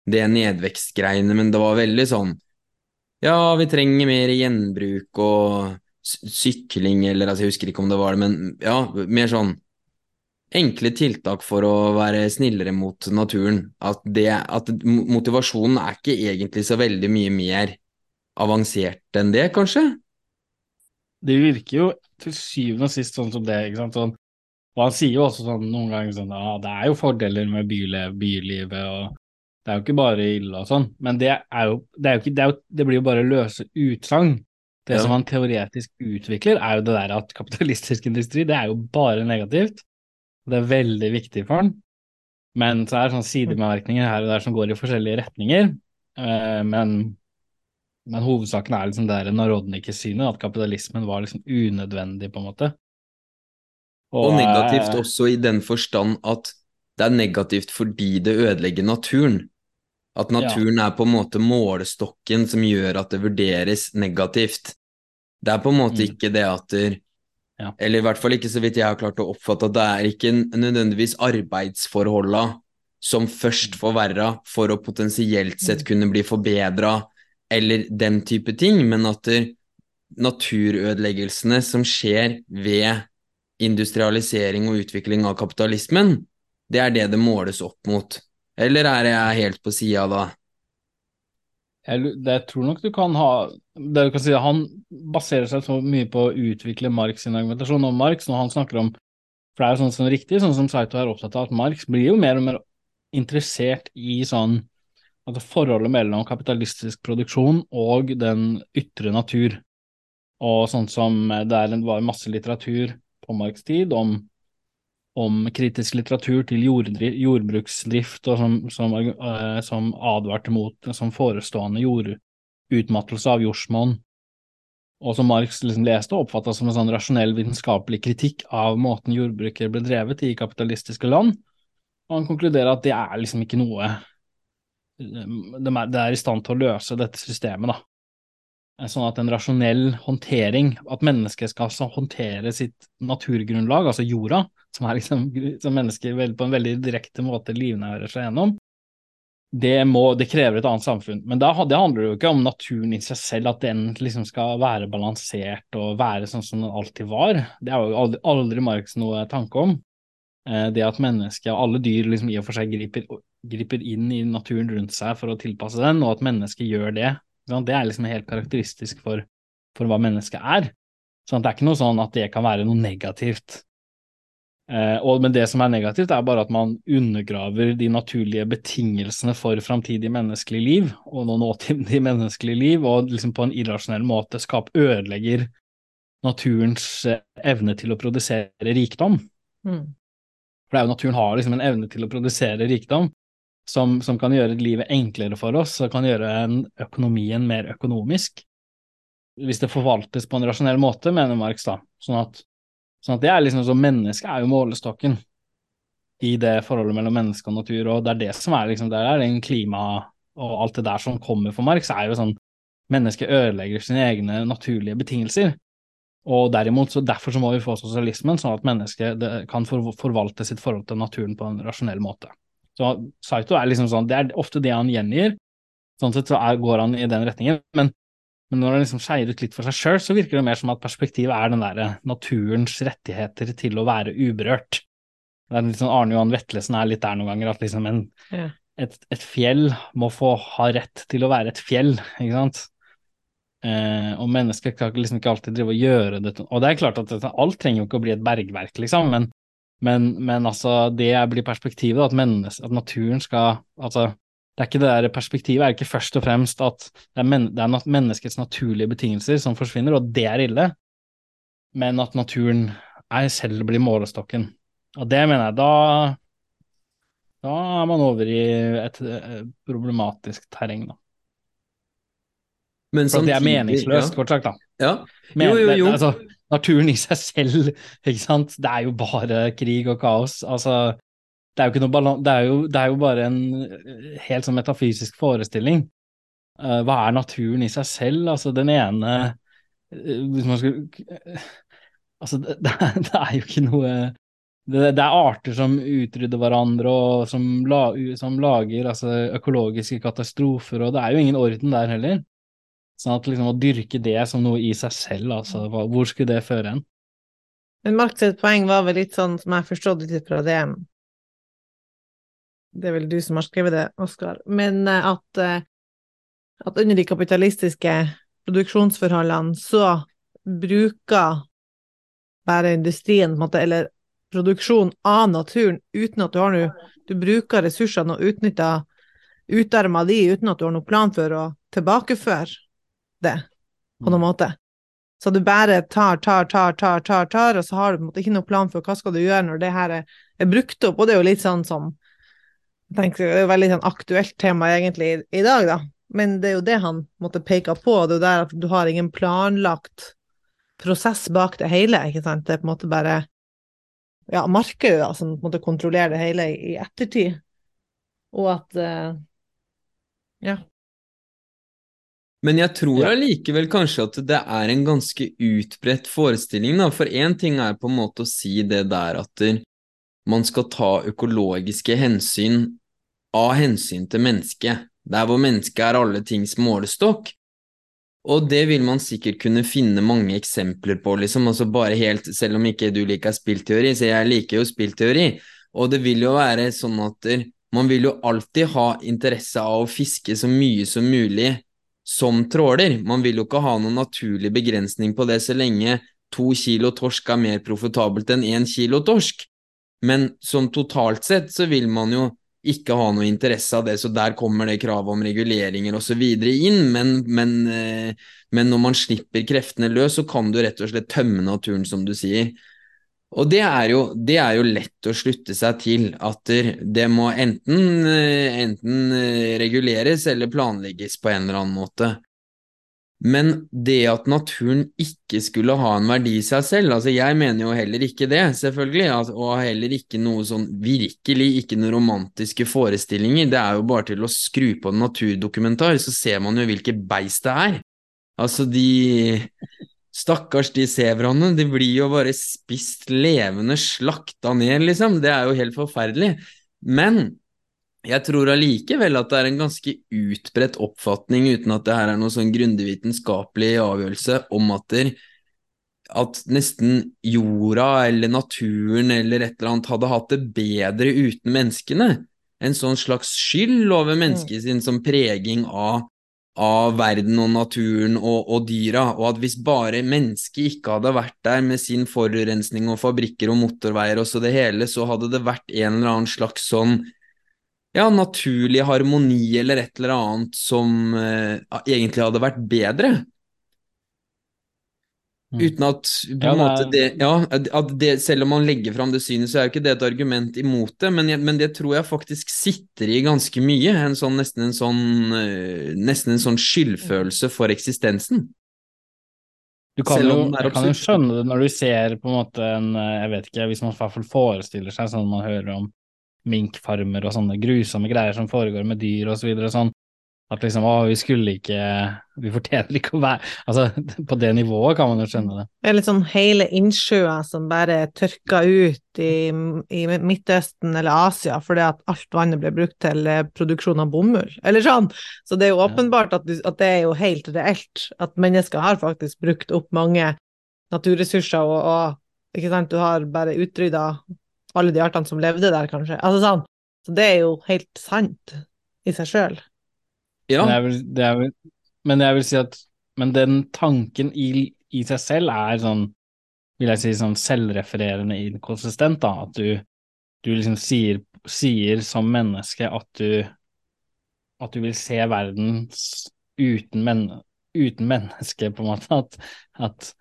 det nedvekstgreiene, men det var veldig sånn ja, vi trenger mer gjenbruk og sykling, eller altså, jeg husker ikke om det var det, men ja, mer sånn enkle tiltak for å være snillere mot naturen. At, det, at motivasjonen er ikke egentlig så veldig mye mer avansert enn det, kanskje? Det virker jo til syvende og sist sånn som det. ikke sant? Sånn, og han sier jo også sånn noen ganger sånn ja, det er jo fordeler med byliv, bylivet, og det er jo ikke bare ille og sånn, men det er jo, det, ikke, det, jo, det blir jo bare løse utsagn. Det ja. som han teoretisk utvikler, er jo det der at kapitalistisk industri, det er jo bare negativt. Det er veldig viktig for han. Men så er det sånne sidebemerkninger her og der som går i forskjellige retninger. Eh, men, men hovedsaken er liksom det ikke synet, at kapitalismen var liksom unødvendig, på en måte. Og, og negativt også i den forstand at det er negativt fordi det ødelegger naturen. At naturen ja. er på en måte målestokken som gjør at det vurderes negativt. Det er på en måte mm. ikke det at ja. Eller i hvert fall ikke så vidt jeg har klart å oppfatte at det er ikke nødvendigvis arbeidsforholda som først forverra for å potensielt sett mm. kunne bli forbedra, eller den type ting, men at naturødeleggelsene som skjer ved industrialisering og utvikling av kapitalismen, det er det det måles opp mot. Eller er jeg helt på sida da? Jeg, jeg, tror nok du kan ha det du kan si, Han baserer seg så mye på å utvikle Marx sin argumentasjon om Marx når han snakker om For det er jo sånn som riktig, sånn som Saito er opptatt av, at Marx blir jo mer og mer interessert i sånn at forholdet mellom kapitalistisk produksjon og den ytre natur. Og sånn som det var masse litteratur på Marx' tid om om kritisk litteratur til jordbruksdrift, og som, som, uh, som, advarte mot som forestående jordutmattelse av jordsmonn, og som Marx liksom leste og oppfatta som en sånn rasjonell vitenskapelig kritikk av måten jordbrukere ble drevet i kapitalistiske land. Og han konkluderer at det er liksom ikke noe Det er i stand til å løse dette systemet, da. Sånn at en rasjonell håndtering, at mennesket skal håndtere sitt naturgrunnlag, altså jorda, som liksom som mennesker på en veldig direkte måte livnærer seg gjennom, det, må, det krever et annet samfunn. Men da, det handler jo ikke om naturen i seg selv, at den liksom skal være balansert og være sånn som den alltid var. Det er jo aldri, aldri Marx noe tanke om. Eh, det at mennesket og alle dyr liksom i og for seg griper, griper inn i naturen rundt seg for å tilpasse den, og at mennesket gjør det det er liksom helt karakteristisk for, for hva mennesket er. Sånn det er ikke noe sånn at det kan være noe negativt. Eh, og, men det som er negativt, er bare at man undergraver de naturlige betingelsene for framtidig menneskelig liv, og nå nåtidig menneskelig liv, og liksom på en irrasjonell måte skap ødelegger naturens eh, evne til å produsere rikdom. Mm. For det er jo naturen har liksom en evne til å produsere rikdom, som, som, kan gjøre livet enklere for oss og kan gjøre økonomien mer økonomisk. Hvis det forvaltes på en rasjonell måte, mener Marx da. Sånn at, sånn at det er liksom så Mennesket er jo målestokken i det forholdet mellom menneske og natur, og det er det som er liksom, der er den klima og alt det der som kommer for Marx, er jo sånn Mennesket ødelegger sine egne naturlige betingelser. Og derimot, så Derfor så må vi få sosialismen, sånn at mennesket kan forvalte sitt forhold til naturen på en rasjonell måte. Så Saito er liksom sånn, det er ofte det han gjengir. Sånn sett så er, går han i den retningen. Men, men når han liksom skeier ut litt for seg sjøl, så virker det mer som at perspektivet er den derre naturens rettigheter til å være uberørt. Det er litt sånn Arne Johan Vetlesen er litt der noen ganger, at liksom en, ja. et, et, fjell må få ha rett til å være et fjell, ikke sant. Eh, og mennesker kan liksom ikke alltid drive og gjøre det Og det er klart at alt trenger jo ikke å bli et bergverk, liksom, men men, men altså, det blir perspektivet, at, menneske, at naturen skal Altså, det er ikke det der perspektivet er ikke først og fremst at det er, men, det er menneskets naturlige betingelser som forsvinner, og det er ille, men at naturen er selv blir målestokken. Og det mener jeg, da da er man over i et, et problematisk terreng, da. Men For det er meningsløst, ja. kort sagt, da. Ja. Jo, jo, jo. Det, altså, naturen i seg selv, ikke sant. Det er jo bare krig og kaos. Altså, det er jo ikke noe balan det, er jo, det er jo bare en eh, helt sånn metafysisk forestilling. Uh, hva er naturen i seg selv? Altså, den ene uh, Hvis man skulle Altså, det, det, er jo ikke noe det, er arter som utrydder hverandre, og som, la, som lager altså, økologiske katastrofer, og det er jo ingen orden der heller. Sånn at liksom å dyrke det som noe i seg selv, altså, hvor skulle det føre en? Men Marks poeng var vel litt sånn, som jeg forstod litt fra det Det er vel du som har skrevet det, Oskar, men eh, at, eh, at under de kapitalistiske produksjonsforholdene så bruker bare industrien, måte, eller produksjon av naturen, uten at du har noe Du bruker ressursene og utnytter utarmer de uten at du har noen plan for å tilbakeføre det, på noen mm. måte. Så du bare tar, tar, tar, tar, tar, tar, og så har du på en måte ikke noen plan for hva skal du gjøre når det her er, er brukt opp, og det er jo litt sånn som tenker, Det er jo veldig sånn aktuelt tema egentlig i, i, dag, da, men det er jo det han måtte peke på, det er jo der at du har ingen planlagt prosess bak det hele, ikke sant, det er på en måte bare ja, markedet da, som på en måte kontrollerer det hele i, i ettertid, og at uh, ja, men jeg tror allikevel kanskje at det er en ganske utbredt forestilling, da. For én ting er på en måte å si det der at man skal ta økologiske hensyn av hensyn til mennesket. Der hvor mennesket er alle tings målestokk. Og det vil man sikkert kunne finne mange eksempler på, liksom. Altså bare helt, selv om ikke du liker spillteori, så jeg liker jo spillteori. Og det vil jo være sånn at man vil jo alltid ha interesse av å fiske så mye som mulig som tråler. Man vil jo ikke ha noen naturlig begrensning på det så lenge to kilo torsk er mer profitabelt enn én kilo torsk. Men som totalt sett så vil man jo ikke ha noe interesse av det, så der kommer det kravet om reguleringer osv. inn, men, men, eh, men, når man slipper kreftene løs, så kan du rett og slett tømme naturen, som du sier. Og det er, jo, det er jo lett å slutte seg til at det må enten, eh, enten eh, reguleres eller planlegges på en eller annen måte. Men det at naturen ikke skulle ha en verdi i seg selv, altså jeg mener jo heller ikke det, selvfølgelig, og heller ikke noe sånn virkelig, ikke noen romantiske forestillinger, det er jo bare til å skru på en naturdokumentar, så ser man jo hvilke beist det er. Altså, de Stakkars de sebraene, de blir jo bare spist levende, slakta ned, liksom. Det er jo helt forferdelig. Men jeg tror allikevel at det er en ganske utbredt oppfatning, uten at det her er noen sånn grundig vitenskapelig avgjørelse, om at, der, at nesten jorda eller naturen eller et eller annet hadde hatt det bedre uten menneskene. En sånn slags skyld over mennesket mm. sin som preging av av verden og naturen og, og, dyra, og at hvis bare mennesket ikke hadde vært der med sin forurensning og fabrikker og motorveier og så det hele, så hadde det vært en eller annen slags sånn ja, naturlig harmoni eller et eller annet som uh, egentlig hadde vært bedre. Mm. Uten at på en måte det, ja, at det, Selv om man legger fram det synet, så er jo ikke det et argument imot det, men, jeg, men det tror jeg faktisk sitter i ganske mye. En sånn, nesten, en sånn, eh, nesten en sånn skyldfølelse for eksistensen. Du kan jo, kan jo skjønne det når du ser på en måte en eh, Jeg vet ikke, hvis man i hvert fall forestiller seg sånn man hører om minkfarmer og sånne grusomme greier som foregår med dyr og så videre, sånn, at liksom, å, vi skulle ikke Vi fortjener ikke å være Altså, på det nivået kan man jo skjønne det. Det er litt sånn hele innsjøer som bare tørka ut i, i, Midtøsten eller Asia fordi at alt vannet ble brukt til eh, produksjon av bomull, eller sånn. Så det er jo åpenbart at, at det er jo helt reelt at mennesker har faktisk brukt opp mange naturressurser, og, og ikke sant, du har bare utrydda alle de artene som levde der, kanskje. Altså sånn. Så det er jo helt sant i seg sjøl. Ja. Men, jeg vil, vil, men, jeg vil, si at Men den tanken i, i, seg selv er sånn, vil jeg si, sånn selvrefererende inkonsistent, da. At du, du liksom sier, sier, som menneske at du at du vil se verden uten, men, uten menneske, på en måte. At, at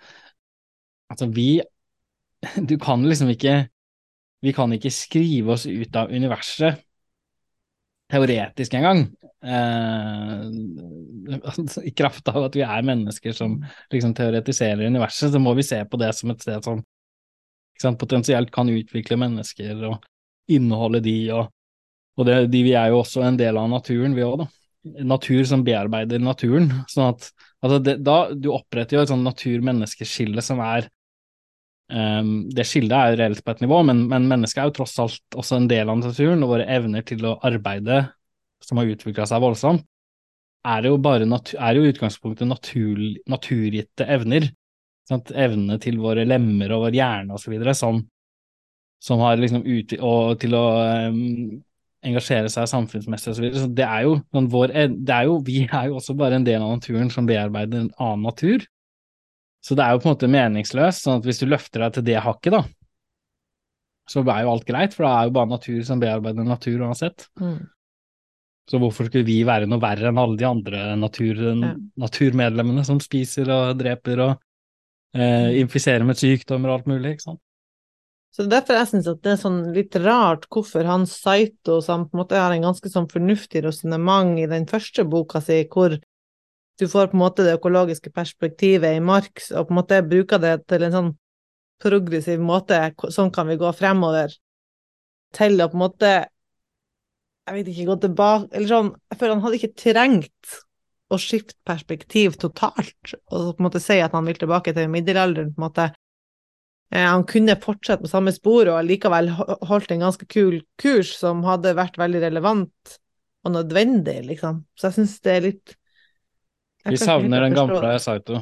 altså, vi Du kan liksom ikke Vi kan ikke skrive oss ut av universet teoretisk engang. Eh, I kraft av at vi er mennesker som liksom teoretiserer universet, så må vi se på det som et sted som sant, potensielt kan utvikle mennesker og inneholde de, og, og det, de, vi er jo også en del av naturen, vi òg, da. Natur som bearbeider naturen. sånn at altså det, da, Du oppretter jo et sånn natur-menneskeskille som er Um, det skillet er jo reelt på et nivå, men, men mennesket er jo tross alt også en del av naturen, og våre evner til å arbeide, som har utvikla seg voldsomt, er jo bare er jo utgangspunktet natur, naturgitte evner. Sant? Evnene til våre lemmer og vår hjerne osv. Som, som har liksom ut, og til å um, engasjere seg samfunnsmessig osv. Så, videre. så det er jo, det er jo, vi er jo også bare en del av naturen som bearbeider en annen natur. Så det er jo på en måte meningsløst, sånn at hvis du løfter deg til det hakket, da, så er jo alt greit, for da er jo bare natur som bearbeider natur uansett. Mm. Så hvorfor skulle vi være noe verre enn alle de andre natur, ja. naturmedlemmene som spiser og dreper og eh, mm. infiserer med sykdommer og alt mulig, ikke sant? Så det er derfor jeg syns det er sånn litt rart hvorfor han Saito, som på en måte har en ganske sånn fornuftig resonnement i den første boka si, hvor du får på en måte det økologiske perspektivet i Marx, og på en måte bruker det til en sånn progressiv måte, sånn kan vi gå fremover, til å på en måte jeg vet ikke, gå tilbake Eller sånn, jeg føler han hadde ikke trengt å skifte perspektiv totalt, og på en måte si at han vil tilbake til middelalderen, på en måte. Eh, han kunne fortsette på samme spor og likevel holdt en ganske kul kurs som hadde vært veldig relevant og nødvendig, liksom. Så jeg syns det er litt vi savner den gamle Saito.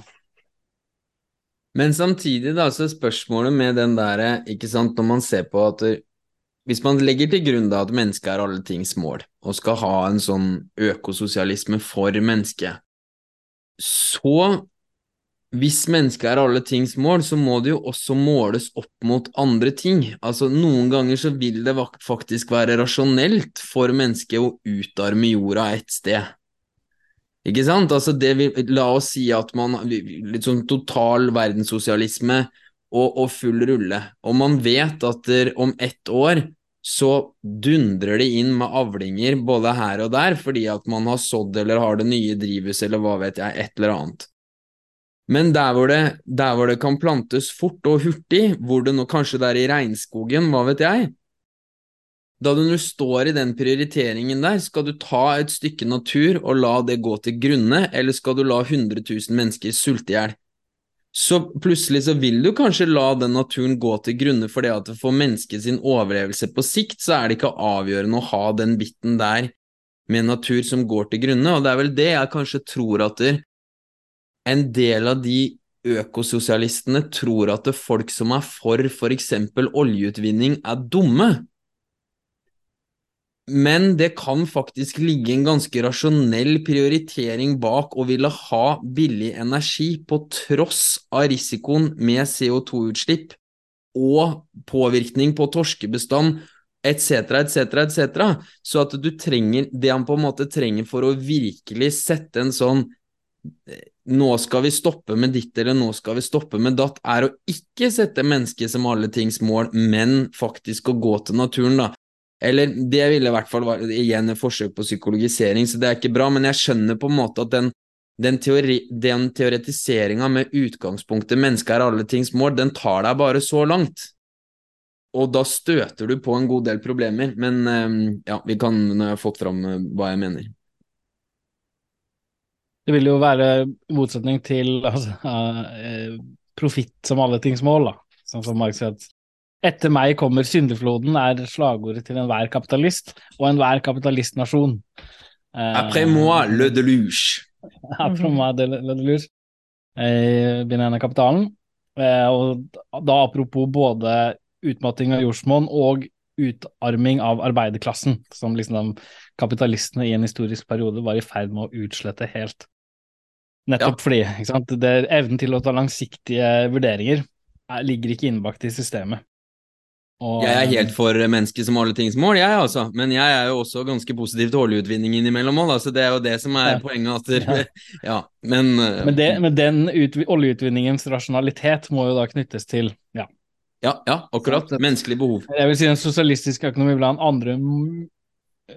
Men samtidig, da, så spørsmålet med den derre, ikke sant, når man ser på at hvis man legger til grunn da at mennesket er alle tings mål, og skal ha en sånn økososialisme for mennesket, så hvis mennesket er alle tings mål, så må det jo også måles opp mot andre ting. Altså, noen ganger så vil det faktisk være rasjonelt for mennesket å utarme jorda et sted. Ikke sant? Altså vi, la oss si at man Litt sånn total verdenssosialisme, og, og full rulle. Og man vet at der, om ett år så dundrer det inn med avlinger både her og der, fordi at man har sådd eller har det nye drivhuset eller hva vet jeg, et eller annet. Men der hvor, det, der hvor det kan plantes fort og hurtig, hvor det nå kanskje det er i regnskogen, hva vet jeg, da du står i den prioriteringen der, skal du ta et stykke natur og la det gå til grunne, eller skal du la 100 000 mennesker sulte i hjel? Så plutselig så vil du kanskje la den naturen gå til grunne fordi at for sin overlevelse på sikt, så er det ikke avgjørende å ha den biten der med natur som går til grunne, og det er vel det jeg kanskje tror at det, en del av de økososialistene tror at folk som er for f.eks. oljeutvinning, er dumme. Men det kan faktisk ligge en ganske rasjonell prioritering bak å ville ha billig energi på tross av risikoen med CO2-utslipp og påvirkning på torskebestand etc., etc., etc. Så at du trenger det han på en måte trenger for å virkelig sette en sånn nå skal vi stoppe med ditt eller nå skal vi stoppe med datt, er å ikke sette mennesket som alle tings mål, men faktisk å gå til naturen, da. Eller det ville i hvert fall være igjen et forsøk på psykologisering, så det er ikke bra, men jeg skjønner på en måte at den, den, teori, den teoretiseringa med utgangspunktet mennesket er alle tings mål, den tar deg bare så langt. Og da støter du på en god del problemer, men eh, ja, vi kan, nå har fått fram eh, hva jeg mener. Det vil jo være motsetning til altså, uh, profitt som alle tings mål, da. Sånn som Mark sier at etter meg kommer syndefloden, er slagordet til enhver kapitalist og enhver kapitalistnasjon. Après moi, le deluge. Après moi, le, deluge. Uh, Binærende kapitalen. Uh, og da apropos både utmatting av jordsmonn og utarming av arbeiderklassen, som liksom kapitalistene i en historisk periode var i ferd med å utslette helt. Nettopp ja. fordi ikke sant? Det, evnen til å ta langsiktige vurderinger er, ligger ikke innbakt i systemet. Og, jeg er helt for mennesket som alle tings mål, jeg altså. Men jeg er jo også ganske positiv til oljeutvinning innimellom òg, så det er jo det som er ja. poenget. At ja. men, uh, men, det, men den ut, oljeutvinningens rasjonalitet må jo da knyttes til ja. Ja, ja akkurat. Menneskelig behov. Jeg vil si en sosialistisk økonomi blant andre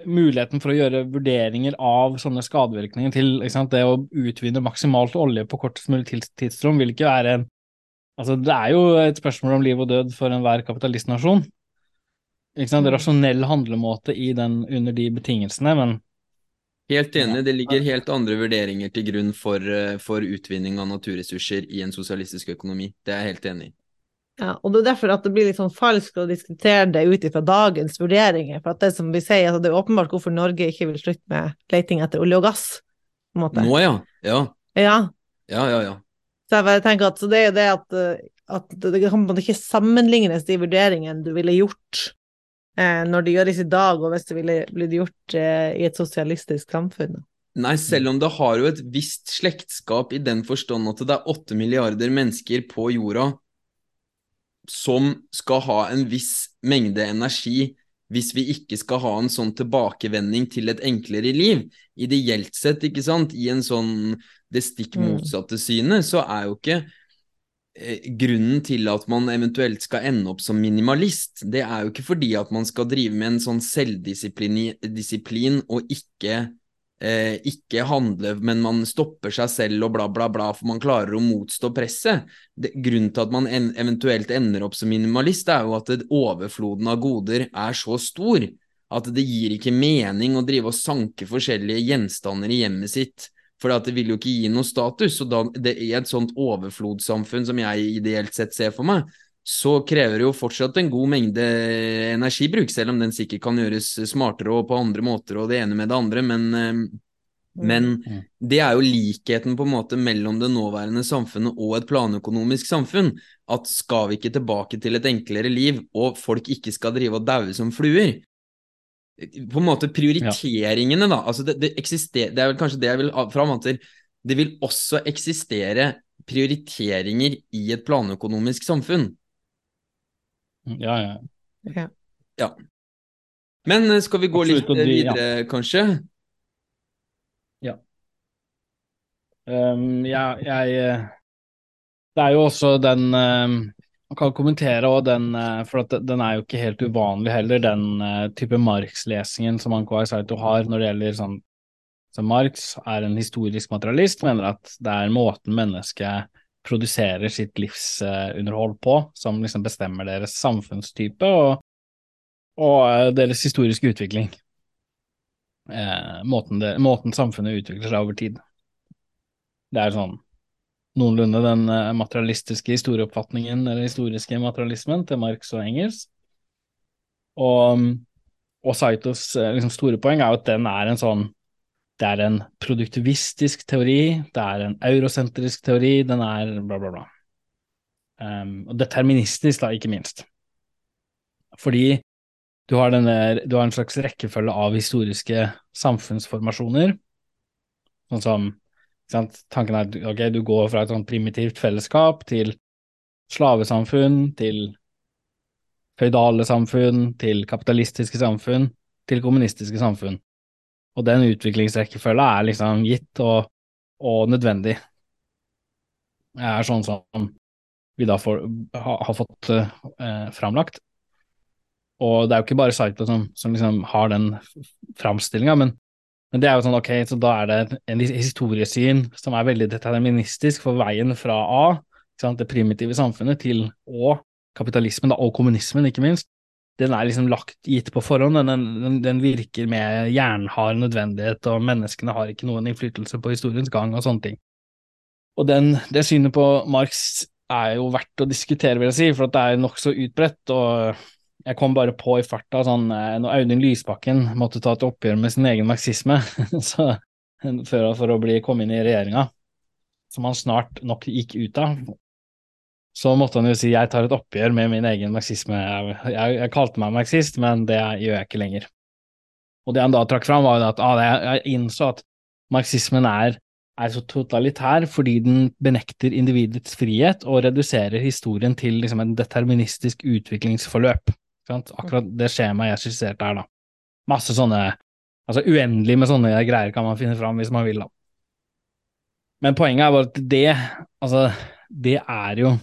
muligheten for å gjøre vurderinger av sånne skadevirkninger til sant, det å utvinne maksimalt olje på kortest mulig tidsrom vil ikke være en Altså, det er jo et spørsmål om liv og død for enhver kapitalistnasjon. Ikke sant? Mm. Rasjonell handlemåte i den, under de betingelsene, men Helt enig, det ligger helt andre vurderinger til grunn for, eh, for utvinning av naturressurser i en sosialistisk økonomi. Det er jeg helt enig i. Ja, og det er derfor at det blir litt sånn falskt å diskutere det ut ifra dagens vurderinger. For at det som vi sier, altså det er åpenbart hvorfor Norge ikke vil slutte med leiting etter olje og gass. på en måte. Nå, ja. Ja. Ja, ja, ja. ja. Så jeg bare tenker at det er jo det at, at det kan ikke sammenlignes de vurderingene du ville gjort eh, når det gjøres i dag, og hvis det ville blitt gjort eh, i et sosialistisk samfunn. Nei, selv om det har jo et visst slektskap i den forstand at det er åtte milliarder mennesker på jorda som skal ha en viss mengde energi hvis vi ikke skal ha en sånn tilbakevending til et enklere liv. Ideelt sett, ikke sant, i en sånn det stikk mm. motsatte synet, så er jo ikke eh, grunnen til at man eventuelt skal ende opp som minimalist, det er jo ikke fordi at man skal drive med en sånn selvdisiplin og ikke eh, ikke handle, men man stopper seg selv og bla, bla, bla, for man klarer å motstå presset. Det, grunnen til at man en, eventuelt ender opp som minimalist, er jo at overfloden av goder er så stor at det gir ikke mening å drive og sanke forskjellige gjenstander i hjemmet sitt. For det vil jo ikke gi noe status. Og da, det, i et sånt overflodssamfunn som jeg ideelt sett ser for meg, så krever det jo fortsatt en god mengde energibruk, selv om den sikkert kan gjøres smartere og på andre måter og det ene med det andre, men, eh, men mm. det er jo likheten på en måte mellom det nåværende samfunnet og et planøkonomisk samfunn. At skal vi ikke tilbake til et enklere liv, og folk ikke skal drive og daue som fluer? På en måte prioriteringene, da. altså det, det, eksister, det er vel kanskje det jeg vil fram til. Det vil også eksistere prioriteringer i et planøkonomisk samfunn. Ja, ja. Okay. ja. Men eh, skal vi gå Absolutt, litt videre, ja. kanskje? Ja. Um, ja, jeg eh, Det er jo også den um, Kan kommentere og den, eh, for den er jo ikke helt uvanlig heller, den uh, type Marx-lesingen som Anko Saito har når det gjelder sånn så Marx er en historisk materialist, mener at det er måten mennesket produserer sitt livsunderhold på, som liksom bestemmer deres samfunnstype og, og deres historiske utvikling. Eh, måten, det, måten, samfunnet utvikler seg over tid. Det er sånn noenlunde den eh, materialistiske historieoppfatningen, eller historiske materialismen, til Marx og Engels. Og, og Saitos eh, liksom, store poeng er jo at den er en sånn det er en produktivistisk teori, det er en eurosentrisk teori, den er bla, bla, bla. Um, og deterministisk, da, ikke minst. Fordi du har, denne, du har en slags rekkefølge av historiske samfunnsformasjoner, sånn som Tanken er at okay, du går fra et sånn primitivt fellesskap til slavesamfunn, til føydale samfunn, til kapitalistiske samfunn, til kommunistiske samfunn. Og den utviklingsrekkefølga er liksom gitt og, og, nødvendig. Det er sånn som vi da får, ha, har fått eh, framlagt. Og det er jo ikke bare Saito som, som liksom har den framstillinga, men men det er jo sånn, ok, så da er det en historiesyn som er veldig deterministisk for veien fra A, det primitive samfunnet, til Å, kapitalismen da, og kommunismen, ikke minst. Den er liksom lagt gitt på forhånd, den, den, den virker med jernhard nødvendighet, og menneskene har ikke noen innflytelse på historiens gang og sånne ting. Og den, det synet på Marx er jo verdt å diskutere, vil jeg si, for det er nokså utbredt. og jeg kom bare på i farta sånn eh, når Audun Lysbakken måtte ta et oppgjør med sin egen marxisme så, for, for, å bli, komme inn i regjeringa, som han snart nok gikk ut av. Så måtte han jo si jeg tar et oppgjør med min egen marxisme. Jeg, jeg, jeg kalte meg marxist, men det gjør jeg ikke lenger. Og det han da trakk fram, var jo at ah, jeg innså at marxismen er, er, så totalitær fordi den benekter individets frihet og reduserer historien til liksom, en deterministisk utviklingsforløp. Akkurat det skjemaet jeg skisserte her, da. Masse sånne Altså uendelig med sånne greier kan man finne fram hvis man vil, da. Men poenget er bare at det, altså, det er jo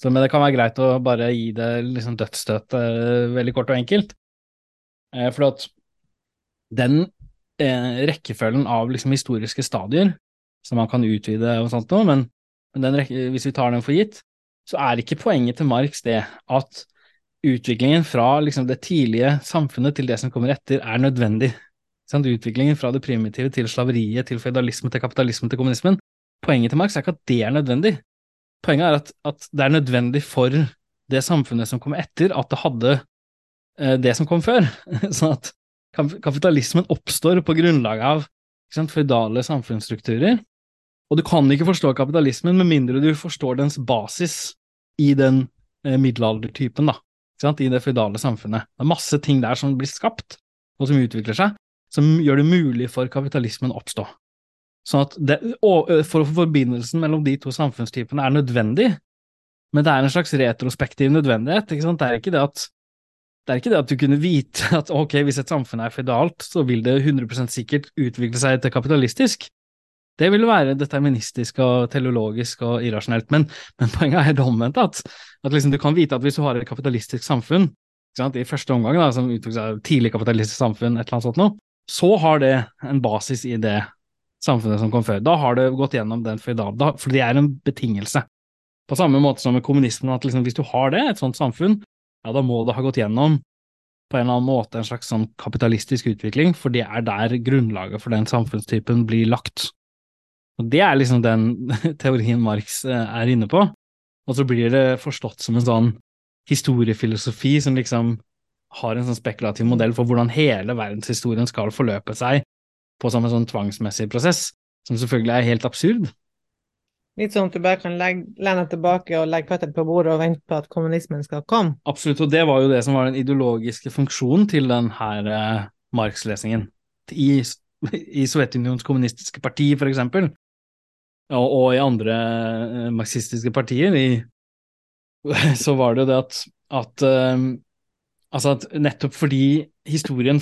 så, Men det kan være greit å bare gi det liksom dødsstøt eh, veldig kort og enkelt. Eh, for at den eh, rekkefølgen av liksom historiske stadier som man kan utvide og sånt noe, men, men den, hvis vi tar den for gitt, så er ikke poenget til Marx det at utviklingen fra liksom, det tidlige samfunnet til det som kommer etter, er nødvendig. Sånn, utviklingen fra det primitive til slaveriet, til føydalisme, til kapitalisme, til kommunismen. Poenget til Marx er ikke at det er nødvendig. Poenget er at, at det er nødvendig for det samfunnet som kommer etter, at det hadde eh, det som kom før. sånn at kapitalismen oppstår på grunnlag av føydale samfunnsstrukturer. Og du kan ikke forstå kapitalismen med mindre du forstår dens basis i den eh, middelaldertypen, da i det føydale samfunnet. Det er masse ting der som blir skapt, og som utvikler seg, som gjør det mulig for kapitalismen å oppstå. Sånn at det, for Forbindelsen mellom de to samfunnstypene er nødvendig, men det er en slags retrospektiv nødvendighet. ikke sant? Det er ikke det at det er ikke det at du kunne vite at ok, hvis et samfunn er føydalt, så vil det 100 sikkert utvikle seg til kapitalistisk. Det vil være deterministisk og teleologisk og irrasjonelt, men, men poenget er det omvendt. At, at liksom du kan vite at hvis du har et kapitalistisk samfunn, i første omgang, da, som uttok seg tidlig kapitalistisk samfunn, et eller annet sånt noe, så har det en basis i det samfunnet som kom før. Da har det gått gjennom den føydale, for det er en betingelse. På samme måte som med kommunismen, at liksom, hvis du har det, et sånt samfunn, ja, da må det ha gått gjennom på en eller annen måte en slags sånn kapitalistisk utvikling, for det er der grunnlaget for den samfunnstypen blir lagt. Og Det er liksom den teorien Marx eh, er inne på. Og så blir det forstått som en sånn historiefilosofi som liksom har en sånn spekulativ modell for hvordan hele verdenshistorien skal forløpe seg på som en sånn tvangsmessig prosess, som selvfølgelig er helt absurd. Litt sånn at du bare kan legge, lene tilbake og legge føttene på bordet og vente på at kommunismen skal komme? Absolutt, og det var jo det som var den ideologiske funksjonen til denne eh, Marx-lesingen. I, I Sovjetunionens kommunistiske parti, for eksempel, og, og i andre eh, marxistiske partier, i, så var det jo det at, at um, Altså at nettopp fordi historien,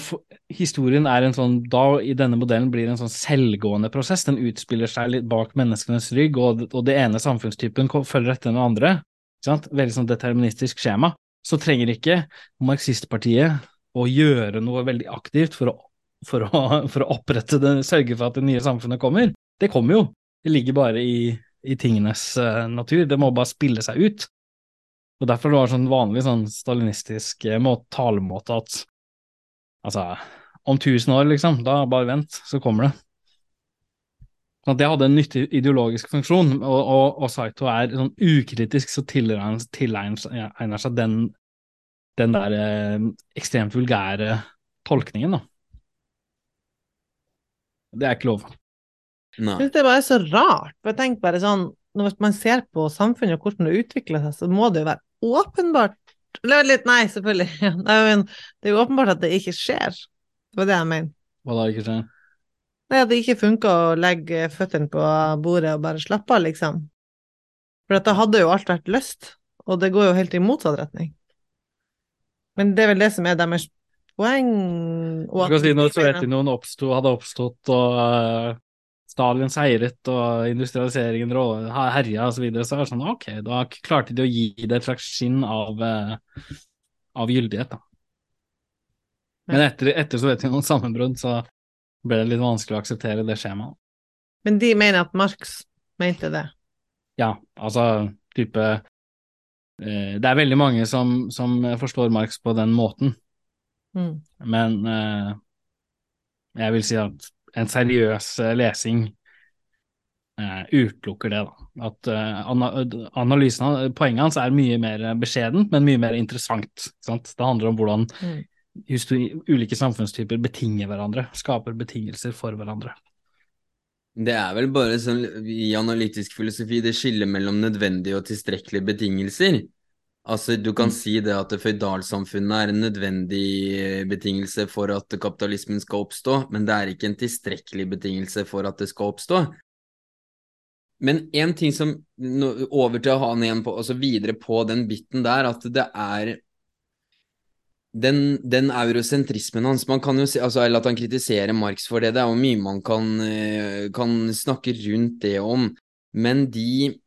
historien, er en sånn Da i denne modellen blir en sånn selvgående prosess, den utspiller seg litt bak menneskenes rygg, og, og det ene samfunnstypen følger etter den andre, ikke sant? veldig sånn deterministisk skjema, så trenger ikke marxistpartiet å gjøre noe veldig aktivt for å, for å, for å opprette det, sørge for at det nye samfunnet kommer. Det kommer jo, det ligger bare i, i tingenes uh, natur, det må bare spille seg ut. Og Derfor var det sånn vanlig sånn stalinistisk uh, talemåte at altså, om tusen år, liksom, da bare vent, så kommer det. Sånn at det hadde en nyttig ideologisk funksjon, og, og, og Saito er sånn ukritisk så tilegner seg den, den der eh, ekstremt vulgære tolkningen, da. Det er ikke lov. Nei. Jeg synes det bare er så rart. for jeg tenker bare sånn, Når man ser på samfunnet og hvordan det utvikler seg, så må det jo være åpenbart litt, Nei, selvfølgelig. Det er jo åpenbart at det ikke skjer. Det var det jeg mener. Hva da ikke skjer? Nei, at det ikke funka å legge føttene på bordet og bare slappe av, liksom. For da hadde jo alt vært løst, og det går jo helt i motsatt retning. Men det er vel det som er deres poeng. Og du kan si når Sovjetunionen oppstod, hadde oppstått, og uh, Stalin seiret, og industrialiseringen herja osv., så, videre, så er det sånn ok, da klarte de å gi det et slags skinn av, uh, av gyldighet, da. Men etter, etter Sovjetunionens sammenbrudd så ble det litt vanskelig å akseptere det skjemaet. Men de mener at Marx mente det? Ja, altså type eh, Det er veldig mange som, som, forstår Marx på den måten, mm. men eh, jeg vil si at en seriøs eh, lesing eh, utelukker det, da. At uh, analysen, poenget hans er mye mer beskjedent, men mye mer interessant. Sant? Det handler om hvordan mm ulike samfunnstyper betinger hverandre, skaper betingelser for hverandre. Det er vel bare sånn i analytisk filosofi det skillet mellom nødvendige og tilstrekkelige betingelser. Altså, du kan mm. si det at føydalsamfunnet er en nødvendig eh, betingelse for at kapitalismen skal oppstå, men det er ikke en tilstrekkelig betingelse for at det skal oppstå. Men en ting som Over til å ha han igjen på, altså videre på den biten der, at det er den, den, eurosentrismen hans man kan jo si, altså, Eller at han kritiserer Marx for det, det er jo mye man kan, eh, kan snakke rundt det om. Men de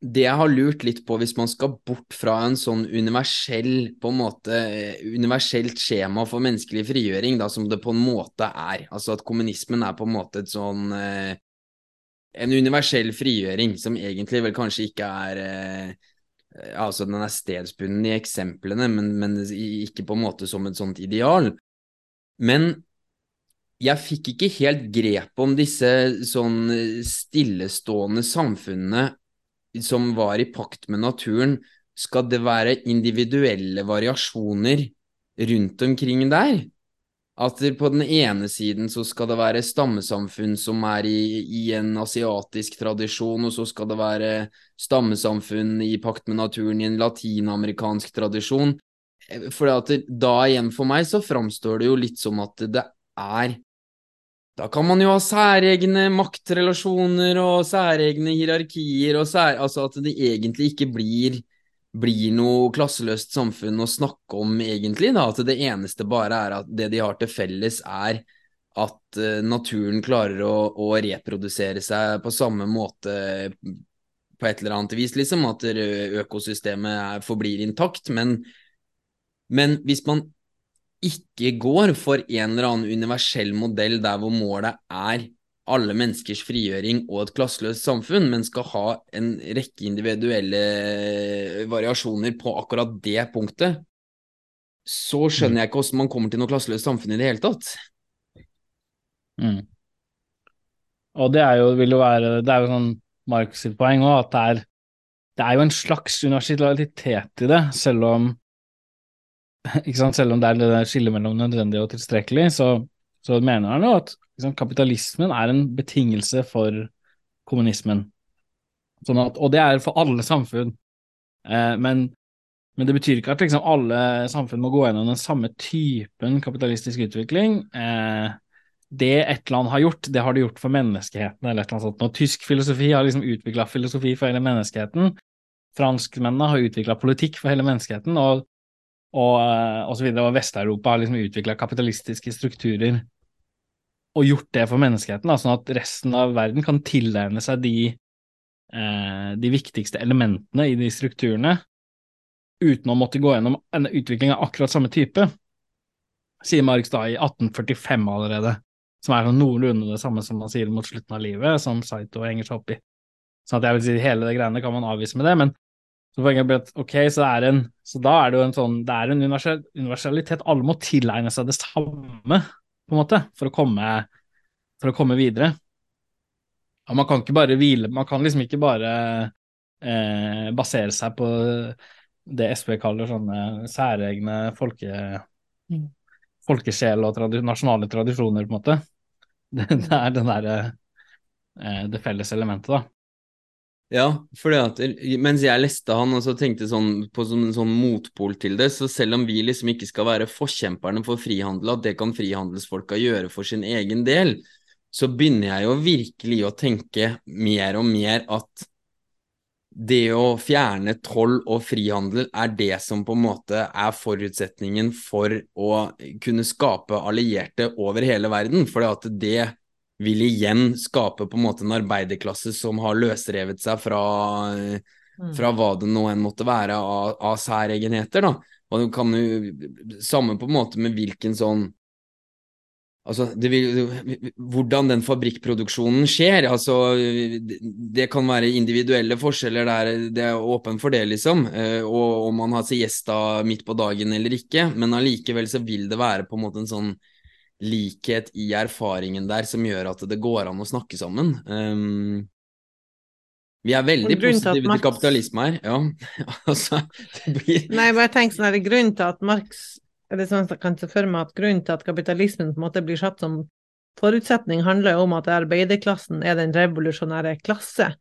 det jeg har lurt litt på, hvis man skal bort fra en sånn universell på en måte, eh, universelt skjema for menneskelig frigjøring, da, som det på en måte er, altså at kommunismen er på en måte et sånn eh, En universell frigjøring som egentlig vel kanskje ikke er altså den er stedsbunden i eksemplene, men, men, ikke på en måte som et sånt ideal. Men jeg fikk ikke helt grep om disse sånn stillestående samfunnene som var i pakt med naturen. Skal det være individuelle variasjoner rundt omkring der? At på den ene siden så skal det være stammesamfunn som er i, i, en asiatisk tradisjon, og så skal det være stammesamfunn i pakt med naturen i en latinamerikansk tradisjon. For da igjen for meg så framstår det jo litt som at det er Da kan man jo ha særegne maktrelasjoner og særegne hierarkier, og sær, altså at det egentlig ikke blir blir noe klasseløst samfunn å snakke om, egentlig. Da. At det eneste bare er at det de har til felles, er at uh, naturen klarer å, å, reprodusere seg på samme måte på et eller annet vis, liksom. At økosystemet er, forblir intakt. Men, men hvis man ikke går for en eller annen universell modell der hvor målet er alle menneskers frigjøring og et klasseløst samfunn, men skal ha en rekke individuelle variasjoner på akkurat det punktet, så skjønner jeg ikke hvordan man kommer til noe klasseløst samfunn i det hele tatt. Mm. Og det er jo, vil jo være Det er jo sånn Marx sitt poeng òg, at det er, det er jo en slags universalitet i det, selv om selv om det er det skillet mellom nødvendig og tilstrekkelig, så, så mener han jo at liksom, kapitalismen er en betingelse for kommunismen. Sånn at, og det er for alle samfunn. Eh, men, men, det betyr ikke at liksom, alle samfunn må gå gjennom den samme typen kapitalistisk utvikling. Eh, det et land har gjort, det har det gjort for menneskeheten. eller et eller annet sånt. Når tysk filosofi har liksom utvikla filosofi for hele menneskeheten. Franskmennene har utvikla politikk for hele menneskeheten. og og, eh, og så videre, og Vest-Europa har liksom utvikla kapitalistiske strukturer og gjort det for menneskeheten, sånn at resten av verden kan tilegne seg de eh, de viktigste elementene i de strukturene, uten å måtte gå gjennom en utvikling av akkurat samme type, sier Marx da i 1845 allerede, som er sånn noenlunde det samme som man sier mot slutten av livet, som Saito henger seg opp i. Sånn at jeg vil si hele det greiene kan man avvise med det, men så poenget blir at ok, så, er en, så da er det jo en sånn Det er en universalitet. Alle må tilegne seg det samme, på en måte, for å komme, for å komme videre. Og man kan ikke bare hvile Man kan liksom ikke bare eh, basere seg på det SV kaller sånne særegne folke, mm. folkesjel og tradi nasjonale tradisjoner, på en måte. Det, det er den derre eh, det felles elementet, da. Ja, for mens jeg leste han og så tenkte sånn, på sånn, sånn motpol til det, så selv om vi liksom ikke skal være forkjemperne for frihandel, at det kan frihandelsfolka gjøre for sin egen del, så begynner jeg jo virkelig å tenke mer og mer at det å fjerne toll og frihandel er det som på en måte er forutsetningen for å kunne skape allierte over hele verden. For at det vil igjen skape på en måte en arbeiderklasse som har løsrevet seg fra, mm. fra hva det nå enn måtte være av, av særegenheter. da. Og det kan jo Samme på en måte med hvilken sånn Altså, vil, hvordan den fabrikkproduksjonen skjer. altså det, det kan være individuelle forskjeller der, det er åpen for det, liksom. Eh, og om man har siesta midt på dagen eller ikke. Men allikevel så vil det være på en måte en sånn likhet i erfaringen der som gjør at det går an å snakke sammen. Um, vi er veldig positive Marx... til kapitalisme her, ja. altså, blir... Nei, bare tenk sånn, er det grunnen til at Marx eller sånn jeg kan se for meg at grunnen til at kapitalismen på en måte blir satt som forutsetning, handler jo om at arbeiderklassen er den revolusjonære klasse.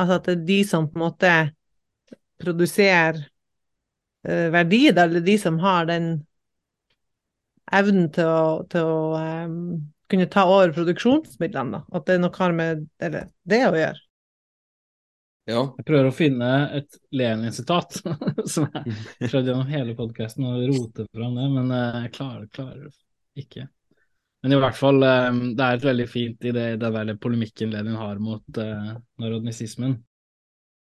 Altså at det er de som på en måte produserer verdier, eller de som har den evnen til å, til å um, kunne ta over produksjonsmidlene. Da. At det er noe har med eller, det å gjøre. Ja. Jeg prøver å finne et Lenin-sitat som jeg prøvde gjennom hele podkasten å rote fram det, men eh, jeg klarer, klarer ikke. Men i hvert fall, eh, det er et veldig fint i det, det der polemikken Lenin har mot uh, narodnisismen,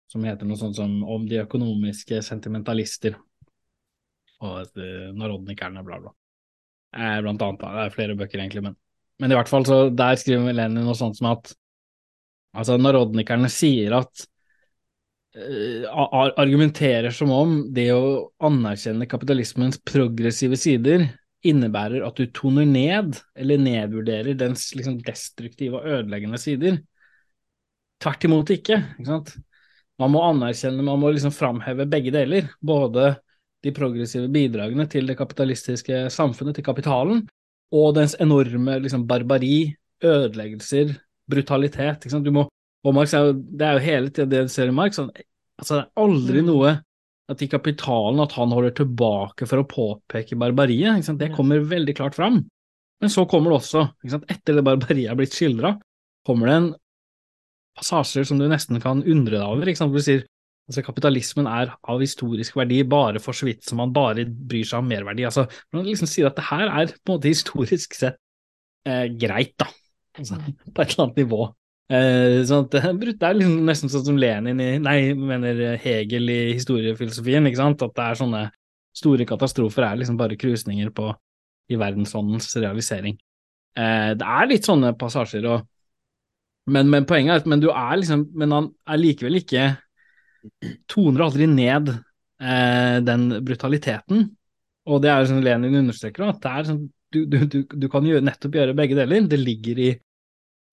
som heter noe sånt som 'Om de økonomiske sentimentalister' og uh, narodnikerne, bla, bla. Eh, blant annet. Det er flere bøker, egentlig, men, men i hvert fall så der skriver Lenin noe sånt som at altså narodnikerne sier at uh, argumenterer som om det å anerkjenne kapitalismens progressive sider innebærer at du toner ned eller nedvurderer dens liksom, destruktive og ødeleggende sider. Tvert imot ikke. ikke sant? Man må anerkjenne, man må liksom framheve begge deler. Både de progressive bidragene til det kapitalistiske samfunnet, til kapitalen, og dens enorme liksom, barbari, ødeleggelser, brutalitet. Du må, og Marx er jo, det er jo hele tida det du ser i Marx. Altså, det er aldri mm. noe at i kapitalen at han holder tilbake for å påpeke barbariet. Ikke sant? Det kommer veldig klart fram. Men så kommer det også, ikke sant? etter det barbariet er blitt skildra, kommer det en passasjer som du nesten kan undre deg over. Ikke sant? Hvor du sier Altså Kapitalismen er av historisk verdi bare for så vidt som man bare bryr seg om merverdi. Altså, Man liksom sier at det her er på en måte historisk sett eh, greit, da. Altså, på et eller annet nivå. Eh, sånn at, det er liksom nesten sånn som Lenin i Nei, mener Hegel i historiefilosofien. ikke sant? At det er sånne store katastrofer er liksom bare krusninger på i verdensåndens realisering. Eh, det er litt sånne passasjer, og, men, men, poenget er at men du er liksom Men han er likevel ikke toner aldri ned eh, den brutaliteten. Og det er sånn Lenin understreker, at det er sånn, du, du, du, du, kan gjøre, nettopp gjøre begge deler. Det ligger i,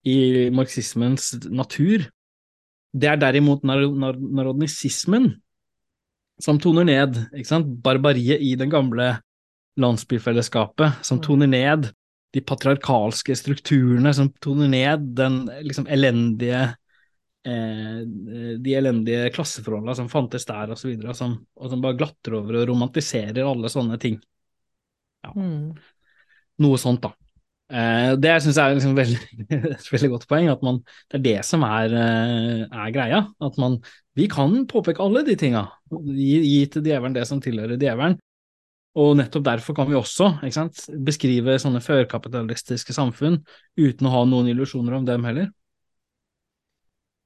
i marxismens natur. Det er derimot narodnisismen som toner ned ikke sant? barbariet i den gamle landsbyfellesskapet, som toner ned de patriarkalske strukturene, som toner ned den liksom elendige Eh, de elendige klasseforholdene som fantes der, og så videre, og som, og som bare glatter over og romantiserer alle sånne ting. Ja. Mm. Noe sånt, da. Eh, det syns jeg er liksom veldig, et veldig godt poeng, at man, det er det som er, eh, er, greia. At man Vi kan påpeke alle de tinga, gi, gi til djevelen det som tilhører djevelen. Og nettopp derfor kan vi også sant, beskrive sånne førkapitalistiske samfunn uten å ha noen illusjoner om dem heller.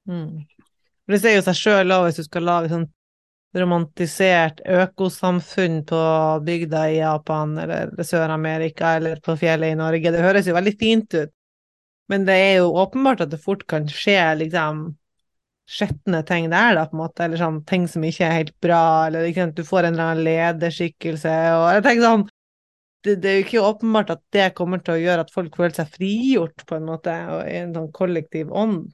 Mm. For det sier jo seg sjøl òg, hvis du skal lage sånn romantisert økosamfunn på bygda i Japan eller Sør-Amerika eller på fjellet i Norge. Det høres jo veldig fint ut, men det er jo åpenbart at det fort kan skje liksom skjetne ting der, da, på en måte, eller sånn ting som ikke er helt bra, eller liksom, du får en eller annen lederskikkelse, og jeg tenker sånn det, det, er jo ikke åpenbart at det kommer til å gjøre at folk føler seg frigjort, på en måte, og i en sånn kollektiv ånd.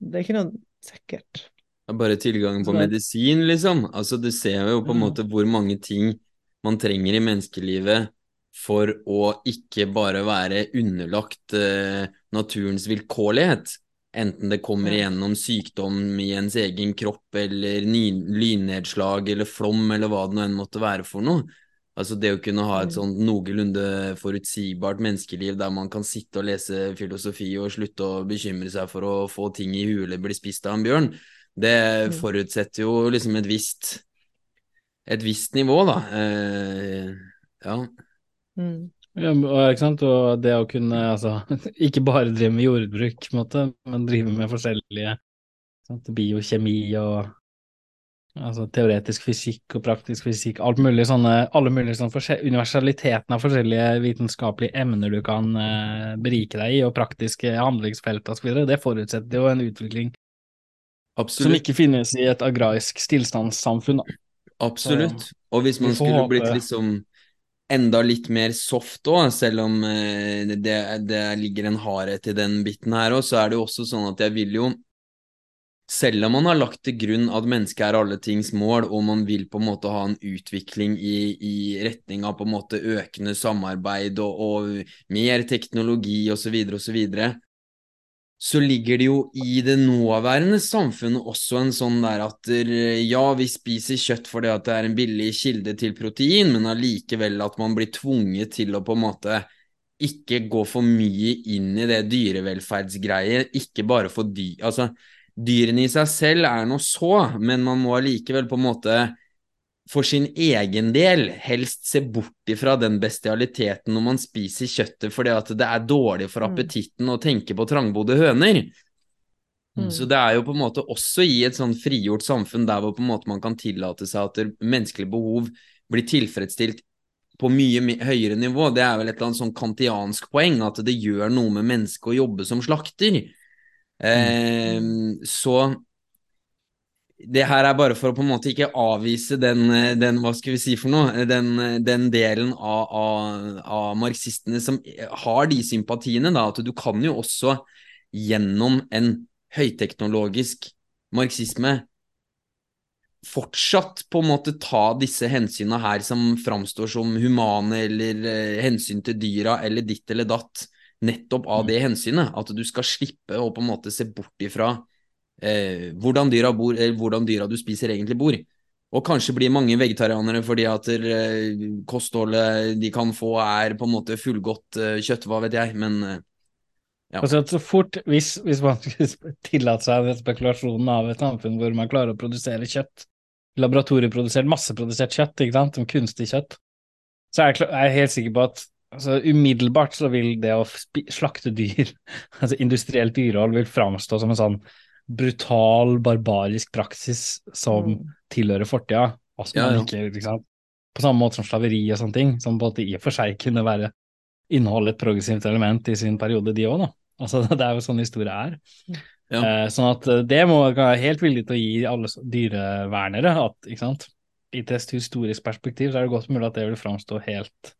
Det er ikke noe sikkert. Det er bare tilgang på medisin, liksom. Altså, du ser jo på en måte hvor mange ting man trenger i menneskelivet for å ikke bare være underlagt uh, naturens vilkårlighet. Enten det kommer igjennom sykdom i ens egen kropp, eller lynnedslag, eller flom, eller hva det nå enn måtte være for noe. Altså det å kunne ha et mm. sånn noenlunde forutsigbart menneskeliv der man kan sitte og lese filosofi og slutte å bekymre seg for å få ting i huet eller bli spist av en bjørn, det mm. forutsetter jo liksom et visst et visst nivå, da. Eh, ja. Mm. ja. ikke sant? Og det å kunne altså ikke bare drive med jordbruk, måte, men drive med forskjellige sant? biokjemi og Altså teoretisk fysikk og praktisk fysikk, alt mulig sånne, alle mulige sånne universaliteten av forskjellige vitenskapelige emner du kan eh, berike deg i, og praktiske handlingsfelt osv., det forutsetter jo en utvikling Absolutt. som ikke finnes i et agrarisk stillstandssamfunn. Da. Absolutt. Og hvis man skulle håpe... blitt liksom enda litt mer soft òg, selv om uh, det, det, ligger en hardhet i den biten her òg, så er det jo også sånn at jeg vil jo selv om man har lagt til grunn at mennesket er alle tings mål, og man vil på en måte ha en utvikling i, i retning av på en måte økende samarbeid og, og mer teknologi osv., så, videre, og så, videre, så ligger det jo i det nåværende samfunnet også en sånn der at ja, vi spiser kjøtt fordi at det er en billig kilde til protein, men allikevel at man blir tvunget til å på en måte ikke gå for mye inn i det dyrevelferdsgreiet, ikke bare for dyr... Altså, Dyrene i seg selv er noe så, men man må allikevel på en måte for sin egen del helst se bort ifra den bestialiteten når man spiser kjøttet fordi at det er dårlig for mm. appetitten å tenke på trangbodde høner. Mm. Så det er jo på en måte også i et sånn frigjort samfunn der hvor på en måte man kan tillate seg at menneskelige behov blir tilfredsstilt på mye høyere nivå. Det er vel et eller annet sånn kantiansk poeng, at det gjør noe med mennesket å jobbe som slakter. Eh, så det her er bare for å på en måte ikke avvise den, den hva skal vi si for noe, den, den delen av, av, av, marxistene som har de sympatiene, da, at du kan jo også gjennom en høyteknologisk marxisme fortsatt på en måte ta disse hensynene her som framstår som humane, eller eh, hensyn til dyra, eller ditt eller datt, nettopp av mm. det hensynet. At du skal slippe å på en måte se bort ifra eh, hvordan, dyra bor, eller hvordan dyra du spiser, egentlig bor. Og kanskje blir mange vegetarianere fordi at eh, kostholdet de kan få er på en måte fullgodt eh, kjøtt, hva vet jeg, men eh, ja. Altså, så fort, hvis, hvis man skulle tillate seg spekulasjonen av et samfunn hvor man klarer å produsere kjøtt, laboratorieprodusert, masseprodusert kjøtt, ikke sant, som kunstig kjøtt, så er jeg, er jeg helt sikker på at altså Umiddelbart så vil det å slakte dyr, altså industrielt dyrehold, vil framstå som en sånn brutal, barbarisk praksis som mm. tilhører fortida. Altså, ja, ja. Ikke, liksom, på samme måte som slaveri og sånne ting, som både i og for seg kunne være inneholde et progressivt element i sin periode, de òg, da. Altså, det er jo sånn historie er. Ja. Eh, sånn at eh, det må være helt villig til å gi alle dyrevernere at, ikke sant, i et historisk perspektiv så er det godt mulig at det vil framstå helt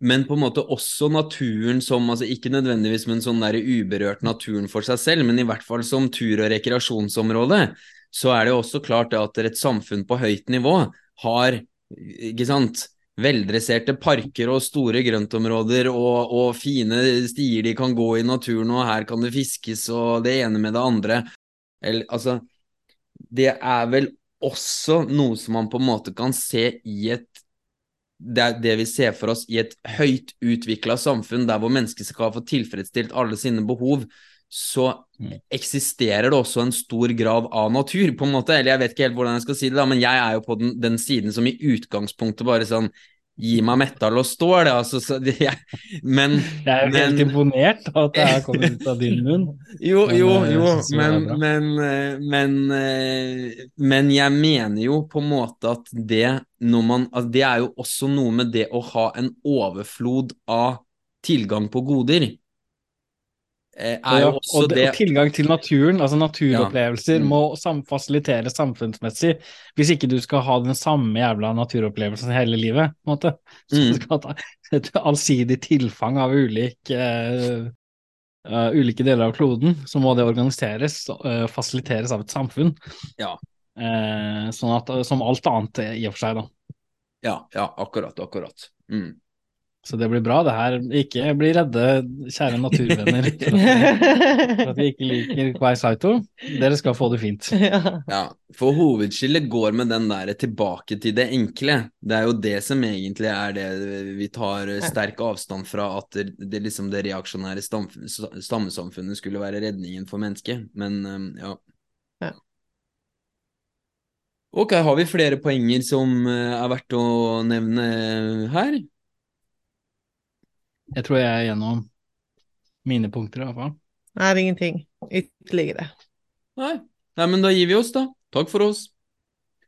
men på en måte også naturen som altså Ikke nødvendigvis med en sånn der uberørt naturen for seg selv, men i hvert fall som tur- og rekreasjonsområde, så er det jo også klart at et samfunn på høyt nivå har ikke sant, veldresserte parker og store grøntområder og, og, fine stier de kan gå i naturen, og her kan det fiskes og det ene med det andre. Eller, altså, det er vel også noe som man på en måte kan se i et det er det vi ser for oss i et høyt utvikla samfunn der hvor mennesket skal få tilfredsstilt alle sine behov, så mm. eksisterer det også en stor grad av natur, på en måte. Eller jeg vet ikke helt hvordan jeg skal si det, da, men jeg er jo på den, den siden som i utgangspunktet bare sånn gi meg metall og stål, altså, så det, jeg, men Jeg er jo helt imponert av at det her kommer ut av din munn. Jo, Men, jo, eh, jo, men, men, eh, men, eh, men jeg mener jo på en måte at det når man altså Det er jo også noe med det å ha en overflod av tilgang på goder. Eh, Er jo også og, det, og tilgang til naturen, altså naturopplevelser, Ja. Mm. må sam fasiliteres samfunnsmessig. Hvis ikke du skal ha den samme jævla naturopplevelsen hele livet, på en måte. Så Mm. du skal ha et allsidig tilfang av ulike, uh, uh, ulike deler av kloden, så må det organiseres og uh, fasiliteres av et samfunn. Ja. Eh, sånn at, som alt annet eh, i og for seg, da. Ja, ja, akkurat, akkurat. Mm. Så det blir bra, det her. Ikke bli redde, kjære naturvenner, for at, vi ikke liker Kwai Saito. Dere skal få det fint. ja. Ja, for hovedskillet går med den der tilbake til det enkle. Det er jo det som egentlig er det vi tar sterk avstand fra, at det, det liksom det reaksjonære stammesamfunnet skulle være redningen for mennesket. Men ja. Ja. Ok, har vi flere poenger som eh, er verdt å nevne her? Jeg tror jeg er gjennom mine punkter, i hvert fall. Jeg har ingenting ytterligere. Nei. Nei, men da gir vi oss, da. Takk for oss.